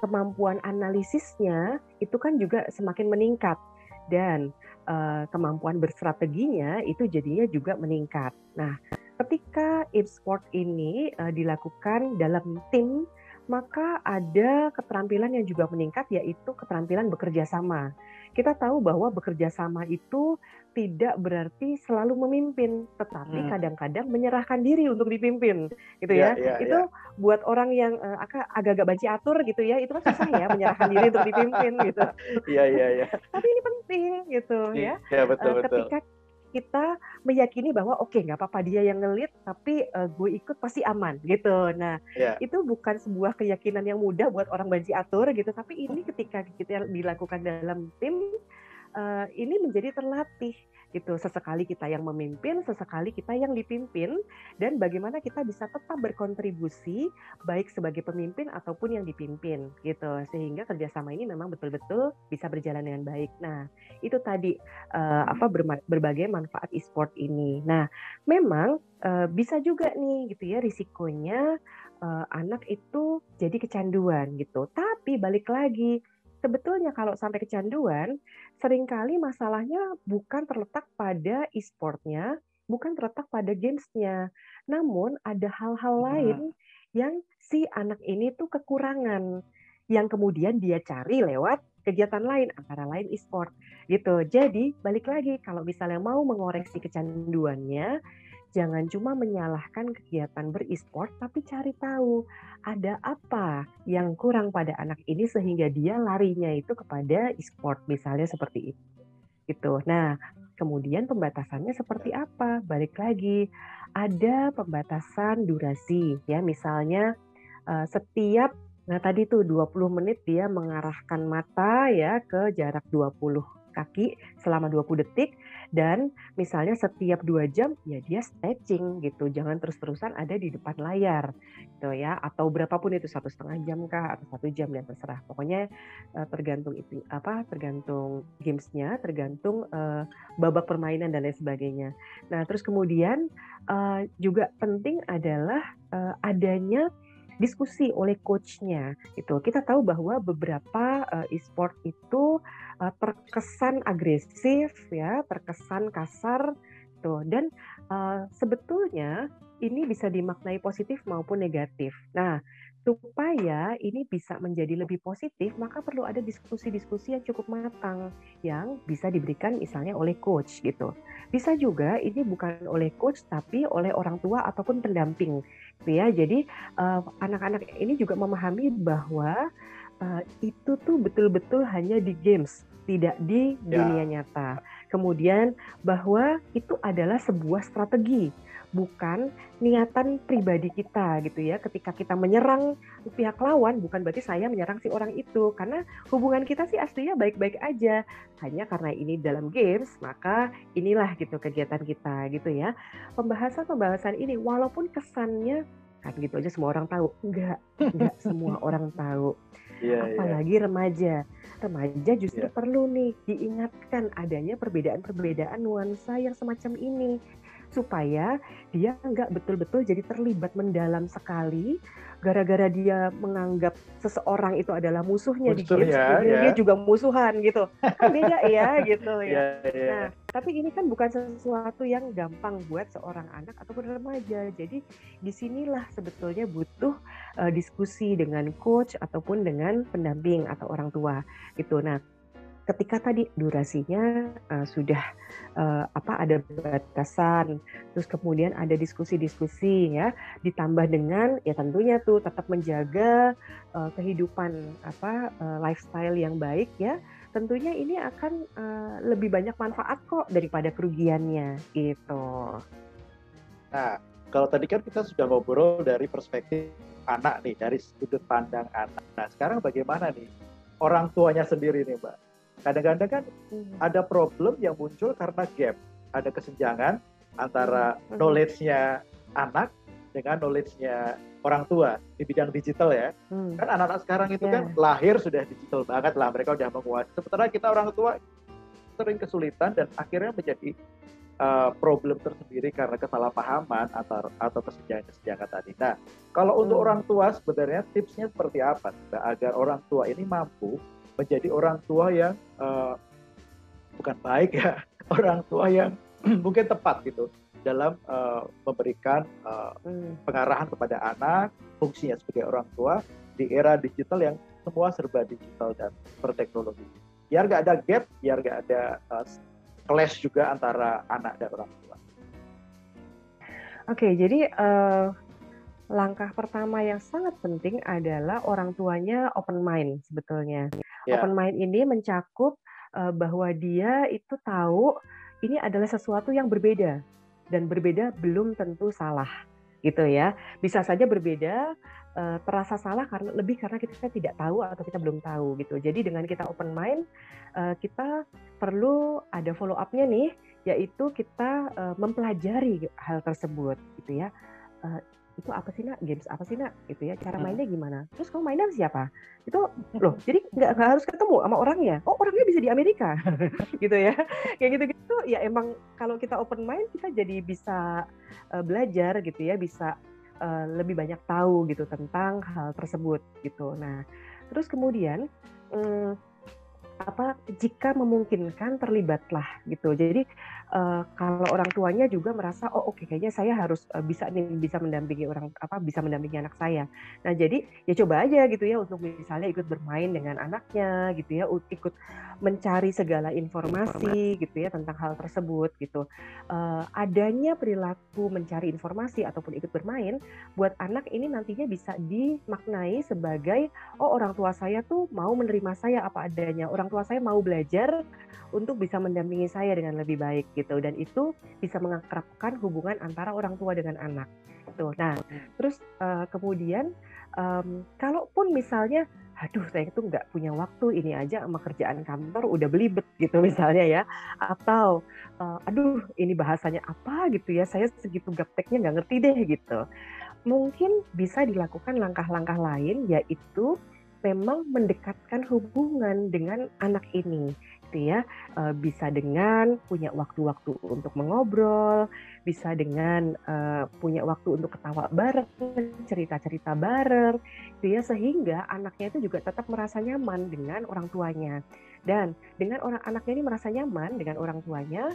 kemampuan analisisnya itu kan juga semakin meningkat dan uh, kemampuan berstrateginya itu jadinya juga meningkat. Nah, ketika e-sport ini uh, dilakukan dalam tim maka ada keterampilan yang juga meningkat yaitu keterampilan bekerja sama. Kita tahu bahwa bekerja sama itu tidak berarti selalu memimpin, tetapi hmm. kadang-kadang hmm. menyerahkan diri untuk dipimpin, gitu ya. Yeah, yeah, itu yeah. buat orang yang uh, agak-agak banci atur gitu ya, itu kan susah ya menyerahkan diri untuk dipimpin gitu. Iya iya iya. Tapi ini penting gitu yeah, ya. Yeah, betul, uh, ketika betul kita meyakini bahwa oke okay, nggak apa-apa dia yang ngelit tapi uh, gue ikut pasti aman gitu. Nah yeah. itu bukan sebuah keyakinan yang mudah buat orang banci atur gitu. Tapi ini ketika kita dilakukan dalam tim uh, ini menjadi terlatih gitu. Sesekali kita yang memimpin sesekali kita yang dipimpin dan bagaimana kita bisa tetap berkontribusi baik sebagai pemimpin ataupun yang dipimpin gitu. Sehingga kerjasama ini memang betul-betul bisa berjalan dengan baik. Nah itu tadi uh, apa berbagai manfaat e-sport ini. Nah memang uh, bisa juga nih gitu ya risikonya uh, anak itu jadi kecanduan gitu. Tapi balik lagi sebetulnya kalau sampai kecanduan, sering kali masalahnya bukan terletak pada e-sportnya, bukan terletak pada gamesnya, namun ada hal-hal lain yang si anak ini tuh kekurangan yang kemudian dia cari lewat kegiatan lain antara lain e-sport gitu. Jadi balik lagi kalau misalnya mau mengoreksi kecanduannya jangan cuma menyalahkan kegiatan ber-e-sport tapi cari tahu ada apa yang kurang pada anak ini sehingga dia larinya itu kepada e-sport misalnya seperti itu. Gitu. Nah, kemudian pembatasannya seperti apa? Balik lagi ada pembatasan durasi ya misalnya uh, setiap Nah, tadi tuh 20 menit dia mengarahkan mata ya ke jarak 20 kaki selama 20 detik dan misalnya setiap dua jam ya dia stretching gitu. Jangan terus-terusan ada di depan layar gitu ya atau berapapun itu satu setengah jam kah atau satu jam dan terserah. Pokoknya uh, tergantung itu apa tergantung gamesnya tergantung uh, babak permainan dan lain sebagainya. Nah terus kemudian uh, juga penting adalah uh, adanya diskusi oleh coachnya itu kita tahu bahwa beberapa uh, e-sport itu uh, terkesan agresif ya terkesan kasar tuh dan uh, sebetulnya ini bisa dimaknai positif maupun negatif. Nah supaya ini bisa menjadi lebih positif, maka perlu ada diskusi-diskusi yang cukup matang yang bisa diberikan misalnya oleh coach gitu. Bisa juga ini bukan oleh coach tapi oleh orang tua ataupun pendamping gitu ya. Jadi eh, anak-anak ini juga memahami bahwa uh, itu tuh betul-betul hanya di games, tidak di ya. dunia nyata. Kemudian bahwa itu adalah sebuah strategi bukan niatan pribadi kita gitu ya. Ketika kita menyerang pihak lawan bukan berarti saya menyerang si orang itu karena hubungan kita sih aslinya baik-baik aja. Hanya karena ini dalam games maka inilah gitu kegiatan kita gitu ya. Pembahasan-pembahasan ini walaupun kesannya kan gitu aja semua orang tahu. Enggak, enggak semua orang tahu. Yeah, iya. Apalagi yeah. remaja. Remaja justru yeah. perlu nih diingatkan adanya perbedaan-perbedaan nuansa yang semacam ini supaya dia nggak betul-betul jadi terlibat mendalam sekali gara-gara dia menganggap seseorang itu adalah musuhnya Musuh, di game, ya, ya. dia juga musuhan gitu. Kan beda ya gitu ya. ya, ya. Nah, tapi ini kan bukan sesuatu yang gampang buat seorang anak ataupun remaja. Jadi di sinilah sebetulnya butuh uh, diskusi dengan coach ataupun dengan pendamping atau orang tua gitu. Nah, ketika tadi durasinya uh, sudah uh, apa ada batasan, terus kemudian ada diskusi-diskusi ya, ditambah dengan ya tentunya tuh tetap menjaga uh, kehidupan apa uh, lifestyle yang baik ya, tentunya ini akan uh, lebih banyak manfaat kok daripada kerugiannya gitu. Nah, kalau tadi kan kita sudah ngobrol dari perspektif anak nih, dari sudut pandang anak. Nah, sekarang bagaimana nih orang tuanya sendiri nih, Mbak? Kadang-kadang kan hmm. ada problem yang muncul karena gap, ada kesenjangan antara hmm. knowledge-nya anak dengan knowledge-nya orang tua di bidang digital ya. Hmm. Kan anak-anak sekarang itu yeah. kan lahir sudah digital banget lah, mereka udah menguasai. Sementara kita orang tua sering kesulitan dan akhirnya menjadi uh, problem tersendiri karena kesalahpahaman atau atau kesenjangan-kesenjangan tadi. Nah, kalau hmm. untuk orang tua sebenarnya tipsnya seperti apa agar orang tua ini mampu menjadi orang tua yang uh, bukan baik ya, orang tua yang mungkin tepat gitu dalam uh, memberikan uh, pengarahan kepada anak, fungsinya sebagai orang tua di era digital yang semua serba digital dan berteknologi. Biar nggak ada gap, biar nggak ada uh, clash juga antara anak dan orang tua. Oke, jadi uh, langkah pertama yang sangat penting adalah orang tuanya open mind sebetulnya. Yeah. Open mind ini mencakup uh, bahwa dia itu tahu ini adalah sesuatu yang berbeda dan berbeda belum tentu salah gitu ya. Bisa saja berbeda uh, terasa salah karena lebih karena kita tidak tahu atau kita belum tahu gitu. Jadi dengan kita open mind uh, kita perlu ada follow up-nya nih yaitu kita uh, mempelajari hal tersebut gitu ya. Uh, itu apa sih nak? Games apa sih nak? Gitu ya cara mainnya gimana? Terus kamu mainnya siapa? Itu loh jadi nggak harus ketemu sama orangnya. Oh orangnya bisa di Amerika. Gitu ya. Kayak gitu gitu ya emang kalau kita open mind kita jadi bisa uh, belajar gitu ya bisa uh, lebih banyak tahu gitu tentang hal tersebut gitu. Nah terus kemudian um, apa jika memungkinkan terlibatlah gitu. Jadi uh, kalau orang tuanya juga merasa oh oke okay, kayaknya saya harus uh, bisa nih bisa mendampingi orang apa bisa mendampingi anak saya. Nah jadi ya coba aja gitu ya untuk misalnya ikut bermain dengan anaknya gitu ya ikut mencari segala informasi gitu ya tentang hal tersebut gitu. Uh, adanya perilaku mencari informasi ataupun ikut bermain buat anak ini nantinya bisa dimaknai sebagai oh orang tua saya tuh mau menerima saya apa adanya. Orang tua saya mau belajar untuk bisa mendampingi saya dengan lebih baik gitu dan itu bisa mengakrabkan hubungan antara orang tua dengan anak tuh nah terus uh, kemudian um, kalaupun misalnya aduh saya itu nggak punya waktu ini aja sama kerjaan kantor udah belibet gitu misalnya ya. Atau uh, aduh ini bahasanya apa gitu ya. Saya segitu gapteknya nggak ngerti deh gitu. Mungkin bisa dilakukan langkah-langkah lain yaitu memang mendekatkan hubungan dengan anak ini gitu ya uh, bisa dengan punya waktu-waktu untuk mengobrol bisa dengan uh, punya waktu untuk ketawa bareng cerita-cerita bareng gitu ya sehingga anaknya itu juga tetap merasa nyaman dengan orang tuanya dan dengan orang anaknya ini merasa nyaman dengan orang tuanya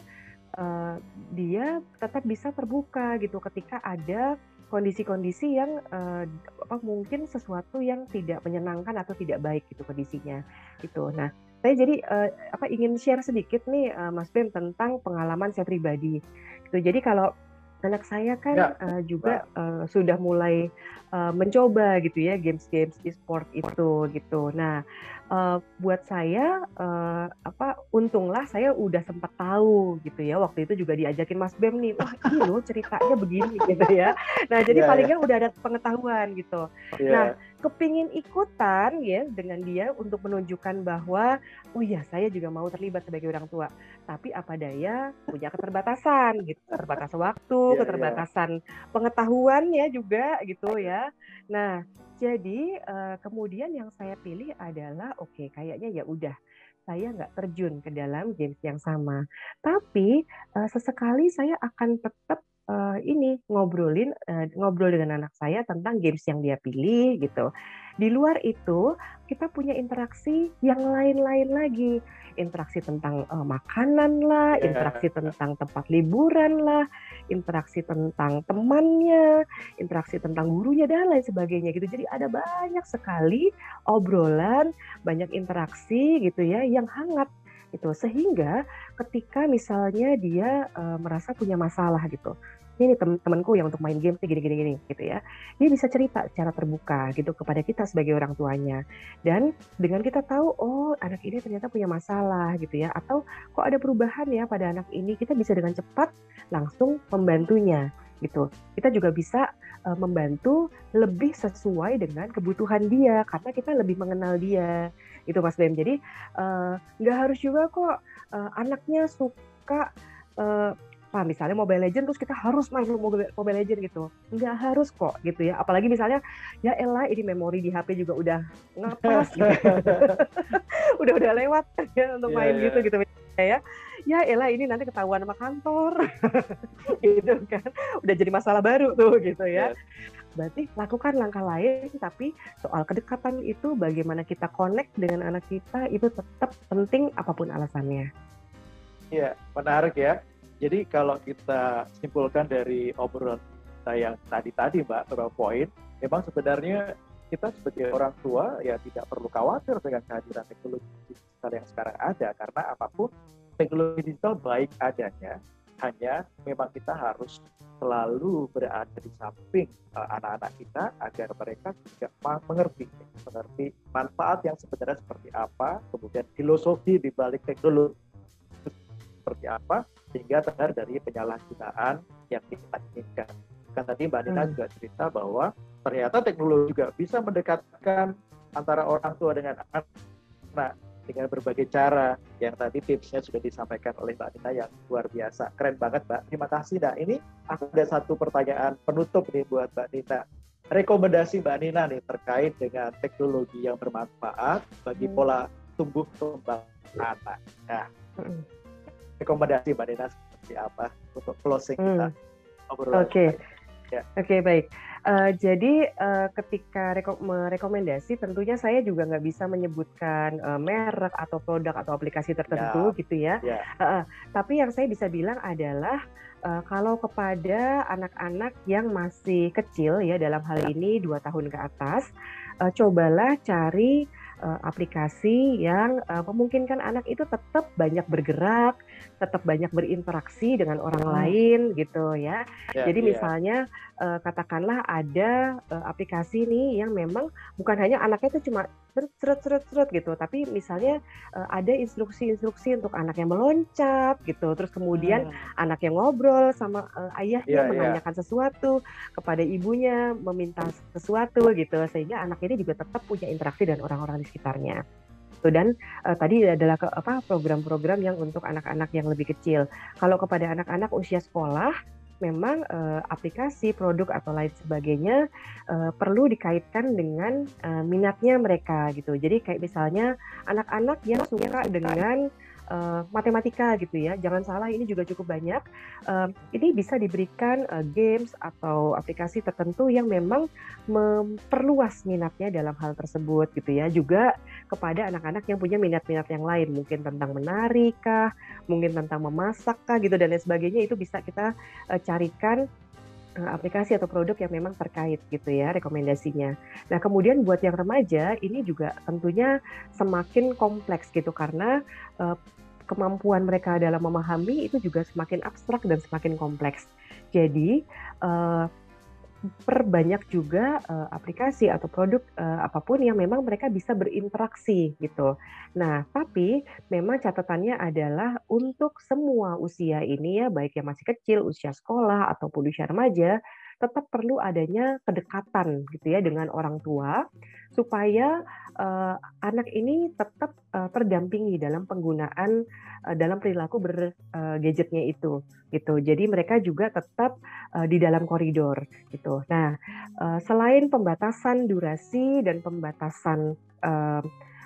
uh, dia tetap bisa terbuka gitu ketika ada kondisi-kondisi yang uh, apa mungkin sesuatu yang tidak menyenangkan atau tidak baik gitu kondisinya gitu. Nah, saya jadi uh, apa ingin share sedikit nih uh, Mas Bem tentang pengalaman saya pribadi. Gitu. Jadi kalau anak saya kan ya. uh, juga uh, sudah mulai uh, mencoba gitu ya games-games e-sport itu gitu. Nah, uh, buat saya uh, apa untunglah saya udah sempat tahu gitu ya waktu itu juga diajakin Mas Bem nih wah ini loh ceritanya begini gitu ya nah jadi yeah, paling yeah. udah ada pengetahuan gitu yeah. nah kepingin ikutan ya dengan dia untuk menunjukkan bahwa oh iya saya juga mau terlibat sebagai orang tua tapi apa daya punya keterbatasan gitu keterbatasan waktu yeah, iya. keterbatasan yeah. pengetahuan ya juga gitu ya nah jadi uh, kemudian yang saya pilih adalah oke okay, kayaknya ya udah saya nggak terjun ke dalam games yang sama. Tapi uh, sesekali saya akan tetap uh, ini ngobrolin uh, ngobrol dengan anak saya tentang games yang dia pilih gitu. Di luar itu kita punya interaksi yang lain-lain lagi interaksi tentang uh, makanan lah, yeah. interaksi tentang tempat liburan lah, interaksi tentang temannya, interaksi tentang gurunya dan lain sebagainya gitu. Jadi ada banyak sekali obrolan, banyak interaksi gitu ya yang hangat gitu. Sehingga ketika misalnya dia uh, merasa punya masalah gitu, ini tem temanku yang untuk main game sih gini-gini gini gitu ya. Dia bisa cerita secara terbuka gitu kepada kita sebagai orang tuanya. Dan dengan kita tahu oh anak ini ternyata punya masalah gitu ya atau kok ada perubahan ya pada anak ini, kita bisa dengan cepat langsung membantunya gitu. Kita juga bisa uh, membantu lebih sesuai dengan kebutuhan dia karena kita lebih mengenal dia. Itu Mas Bem. Jadi nggak uh, harus juga kok uh, anaknya suka uh, apa misalnya Mobile Legend terus kita harus main Mobile, Mobile Legend gitu nggak harus kok gitu ya apalagi misalnya ya Ella ini memori di HP juga udah ngapas gitu. udah udah lewat ya untuk yeah, main yeah. gitu gitu ya ya Ella ini nanti ketahuan sama kantor gitu kan udah jadi masalah baru tuh gitu ya yeah. Berarti lakukan langkah lain tapi soal kedekatan itu bagaimana kita connect dengan anak kita itu tetap penting apa pun alasannya Iya, menarik ya. Jadi kalau kita simpulkan dari obrolan kita yang tadi-tadi Mbak, beberapa poin, memang sebenarnya kita sebagai orang tua ya tidak perlu khawatir dengan kehadiran teknologi digital yang sekarang ada karena apa pun teknologi digital baik adanya hanya memang kita harus selalu berada di samping uh, anak-anak kita agar mereka juga mengerti mengerti manfaat yang sebenarnya seperti apa kemudian filosofi di balik teknologi seperti apa sehingga terhindar dari penyalahgunaan yang kita inginkan. Kan tadi Mbak Nina hmm. juga cerita bahwa ternyata teknologi juga bisa mendekatkan antara orang tua dengan anak dengan berbagai cara yang tadi tipsnya sudah disampaikan oleh Mbak Nina yang luar biasa. Keren banget Mbak. Terima kasih. Nah ini ada satu pertanyaan penutup nih buat Mbak Nina. Rekomendasi Mbak Nina nih terkait dengan teknologi yang bermanfaat bagi hmm. pola tumbuh kembang anak. Nah, hmm rekomendasi Mbak Nina seperti apa untuk closing hmm. kita Oke. Okay. Ya. Oke okay, baik. Uh, jadi uh, ketika reko merekomendasi, tentunya saya juga nggak bisa menyebutkan uh, merek atau produk atau aplikasi tertentu ya. gitu ya. ya. Uh, tapi yang saya bisa bilang adalah uh, kalau kepada anak-anak yang masih kecil ya dalam hal ya. ini dua tahun ke atas, uh, cobalah cari uh, aplikasi yang uh, memungkinkan anak itu tetap banyak bergerak, tetap banyak berinteraksi dengan orang hmm. lain gitu ya. Yeah, Jadi yeah. misalnya uh, katakanlah ada uh, aplikasi nih yang memang bukan hanya anaknya itu cuma seret seret seret gitu, tapi misalnya uh, ada instruksi-instruksi untuk anak yang meloncat gitu, terus kemudian hmm. anak yang ngobrol sama uh, ayahnya yeah, iya. menanyakan yeah. sesuatu kepada ibunya meminta sesuatu gitu, sehingga anak ini juga tetap punya interaksi dengan orang-orang di sekitarnya dan uh, tadi adalah ke, apa program-program yang untuk anak-anak yang lebih kecil. Kalau kepada anak-anak usia sekolah memang uh, aplikasi, produk atau lain sebagainya uh, perlu dikaitkan dengan uh, minatnya mereka gitu. Jadi kayak misalnya anak-anak yang suka dengan uh, matematika gitu ya. Jangan salah ini juga cukup banyak. Uh, ini bisa diberikan uh, games atau aplikasi tertentu yang memang memperluas minatnya dalam hal tersebut gitu ya. Juga kepada anak-anak yang punya minat-minat yang lain, mungkin tentang menari kah, mungkin tentang memasak kah gitu dan lain sebagainya itu bisa kita uh, carikan aplikasi atau produk yang memang terkait gitu ya rekomendasinya. Nah kemudian buat yang remaja ini juga tentunya semakin kompleks gitu karena uh, kemampuan mereka dalam memahami itu juga semakin abstrak dan semakin kompleks. Jadi uh, perbanyak juga uh, aplikasi atau produk uh, apa pun yang memang mereka bisa berinteraksi gitu. Nah, tapi memang catatannya adalah untuk semua usia ini ya, baik yang masih kecil, usia sekolah ataupun usia remaja, tetap perlu adanya kedekatan gitu ya dengan orang tua supaya uh, anak ini tetap uh, terdampingi dalam penggunaan uh, dalam perilaku bergadgetnya uh, itu gitu. Jadi mereka juga tetap uh, di dalam koridor gitu. Nah, uh, selain pembatasan durasi dan pembatasan uh,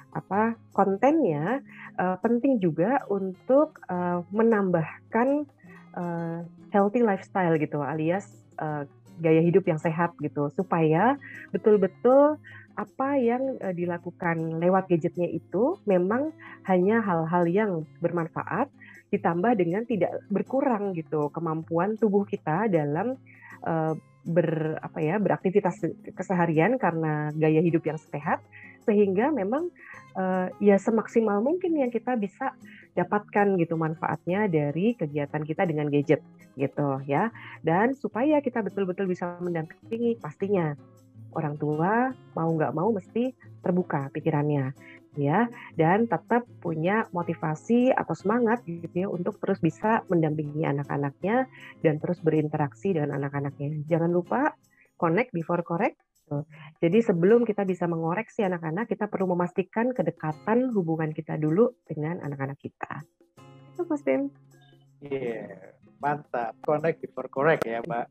apa kontennya uh, penting juga untuk uh, menambahkan uh, healthy lifestyle gitu alias uh, gaya hidup yang sehat gitu. Supaya betul-betul apa yang uh, dilakukan lewat gadgetnya itu memang hanya hal-hal yang bermanfaat ditambah dengan tidak berkurang gitu kemampuan tubuh kita dalam uh, ber apa ya beraktivitas keseharian karena gaya hidup yang sehat. Sehingga memang uh, ya semaksimal mungkin yang kita bisa dapatkan gitu manfaatnya dari kegiatan kita dengan gadget gitu ya. Dan supaya kita betul-betul bisa mendampingi pastinya orang tua mau nggak mau mesti terbuka pikirannya ya dan tetap punya motivasi atau semangat gitu ya untuk terus bisa mendampingi anak-anaknya dan terus berinteraksi dengan anak-anaknya. Jangan lupa connect before correct Gitu. Jadi sebelum kita bisa mengoreksi anak-anak, kita perlu memastikan kedekatan hubungan kita dulu dengan anak-anak kita. Itu Mas Bim. Iya, yeah, mantap. Connect before correct ya, Mbak.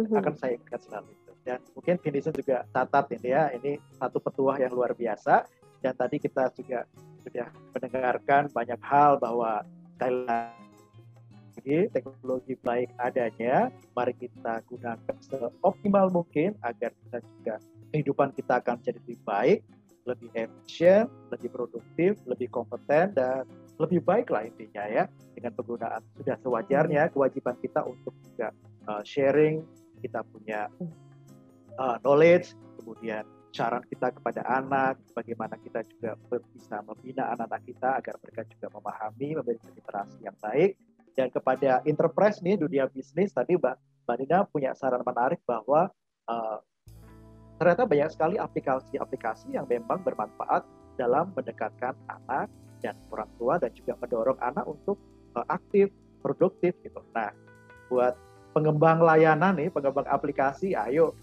Mm-hmm. Akan saya ingat selalu itu. Dan mungkin Vinicius juga catat ini ya, ini satu petuah yang luar biasa. Dan tadi kita juga sudah mendengarkan banyak hal bahwa Thailand teknologi, teknologi baik adanya, mari kita gunakan seoptimal mungkin agar kita juga kehidupan kita akan jadi lebih baik, lebih efisien, lebih produktif, lebih kompeten dan lebih baik lah intinya ya dengan penggunaan sudah sewajarnya kewajiban kita untuk juga uh, sharing kita punya uh, knowledge kemudian saran kita kepada anak, bagaimana kita juga bisa membina anak-anak kita agar mereka juga memahami, memiliki literasi yang baik, dan kepada enterprise nih dunia bisnis tadi Mbak Mbak Nina punya saran menarik bahwa uh, ternyata banyak sekali aplikasi-aplikasi yang memang bermanfaat dalam mendekatkan anak dan orang tua dan juga mendorong anak untuk uh, aktif, produktif gitu. Nah, buat pengembang layanan nih, pengembang aplikasi, ayo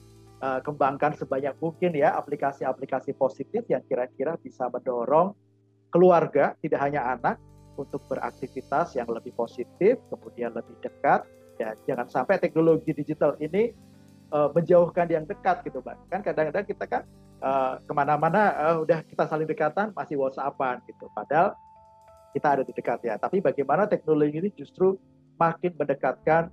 uh, kembangkan sebanyak mungkin ya aplikasi-aplikasi positif yang kira-kira bisa mendorong keluarga, tidak hanya anak, untuk beraktivitas yang lebih positif, kemudian lebih dekat, dan jangan sampai teknologi digital ini uh, menjauhkan yang dekat gitu, Mbak. Kan kadang-kadang kita kan uh, ke mana-mana uh, udah kita saling dekatan masih WhatsAppan gitu, padahal kita ada di dekat ya. Tapi bagaimana teknologi ini justru makin mendekatkan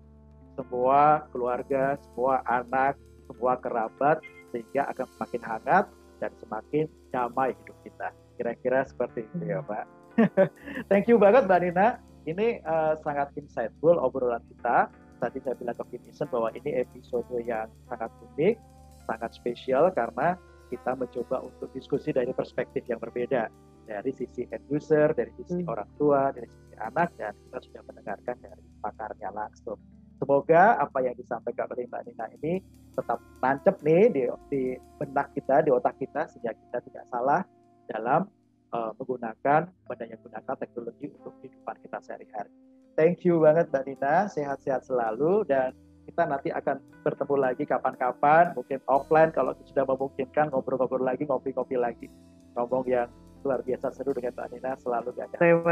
semua keluarga, semua anak, semua kerabat sehingga akan semakin hangat dan semakin damai hidup kita. Kira-kira seperti itu ya Pak. Thank you banget Mbak Nina. Ini uh, sangat insightful obrolan kita. Tadi saya bilang ke Vincent bahwa ini episode yang sangat unik, sangat spesial karena kita mencoba untuk diskusi dari perspektif yang berbeda. Dari sisi end user, dari sisi hmm. orang tua, dari sisi anak, dan kita sudah mendengarkan dari pakarnya langsung. Semoga apa yang disampaikan oleh Mbak Nina ini tetap nancep nih di, di benak kita, di otak kita, sehingga kita tidak salah dalam uh, menggunakan banyak gunakan teknologi untuk kehidupan kita sehari-hari. Thank you banget Mbak Nina, sehat-sehat selalu dan kita nanti akan bertemu lagi kapan-kapan, mungkin offline kalau sudah memungkinkan ngobrol-ngobrol lagi, ngopi-ngopi lagi. Ngomong yang luar biasa seru dengan Mbak Nina selalu gak Oke,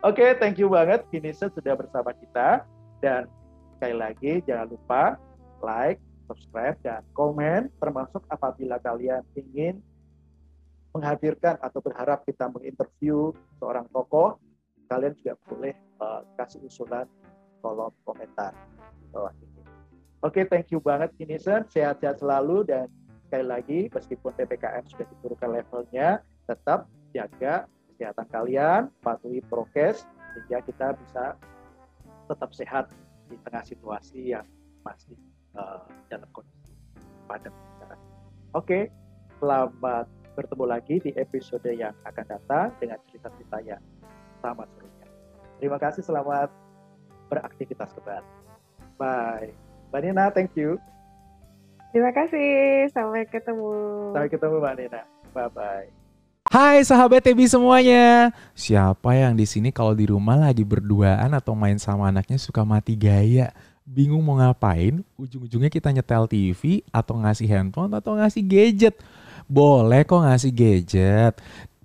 okay, thank you banget Kinisa sudah bersama kita dan sekali lagi jangan lupa like, subscribe dan komen termasuk apabila kalian ingin menghadirkan atau berharap kita menginterview seorang tokoh, kalian juga boleh uh, kasih usulan kolom komentar di bawah ini. Oke, thank you banget Kinison, sehat-sehat selalu dan sekali lagi meskipun PPKM sudah diturunkan levelnya, tetap jaga kesehatan kalian, patuhi prokes sehingga kita bisa tetap sehat di tengah situasi yang masih uh, dalam kondisi pandemi. Oke, okay, selamat bertemu lagi di episode yang akan datang dengan cerita-cerita yang sama serunya. Terima kasih, selamat beraktivitas kembali. Bye. Mbak Nina, thank you. Terima kasih, sampai ketemu. Sampai ketemu Mbak Nina. Bye-bye. Hai sahabat Tebi semuanya. Siapa yang di sini kalau di rumah lagi berduaan atau main sama anaknya suka mati gaya? Bingung mau ngapain? Ujung-ujungnya kita nyetel TV atau ngasih handphone atau ngasih gadget boleh kok ngasih gadget.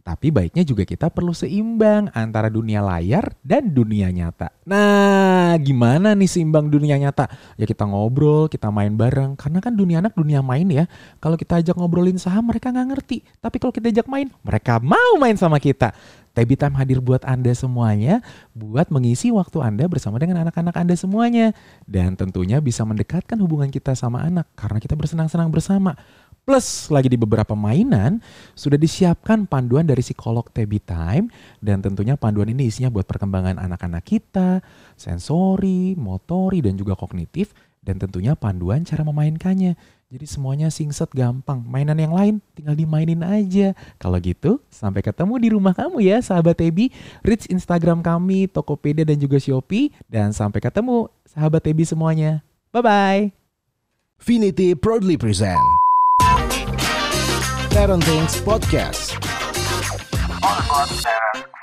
Tapi baiknya juga kita perlu seimbang antara dunia layar dan dunia nyata. Nah, gimana nih seimbang dunia nyata? Ya kita ngobrol, kita main bareng. Karena kan dunia anak dunia main ya. Kalau kita ajak ngobrolin saham mereka nggak ngerti. Tapi kalau kita ajak main, mereka mau main sama kita. Tebi Time hadir buat Anda semuanya, buat mengisi waktu Anda bersama dengan anak-anak Anda semuanya. Dan tentunya bisa mendekatkan hubungan kita sama anak, karena kita bersenang-senang bersama. Plus lagi di beberapa mainan sudah disiapkan panduan dari psikolog TB Time dan tentunya panduan ini isinya buat perkembangan anak-anak kita, sensori, motori dan juga kognitif dan tentunya panduan cara memainkannya. Jadi semuanya singset gampang. Mainan yang lain tinggal dimainin aja. Kalau gitu, sampai ketemu di rumah kamu ya sahabat Tebi. Reach Instagram kami, Tokopedia dan juga Shopee. Dan sampai ketemu sahabat Tebi semuanya. Bye-bye. Finity proudly present Parenting Podcast. All about parents podcast.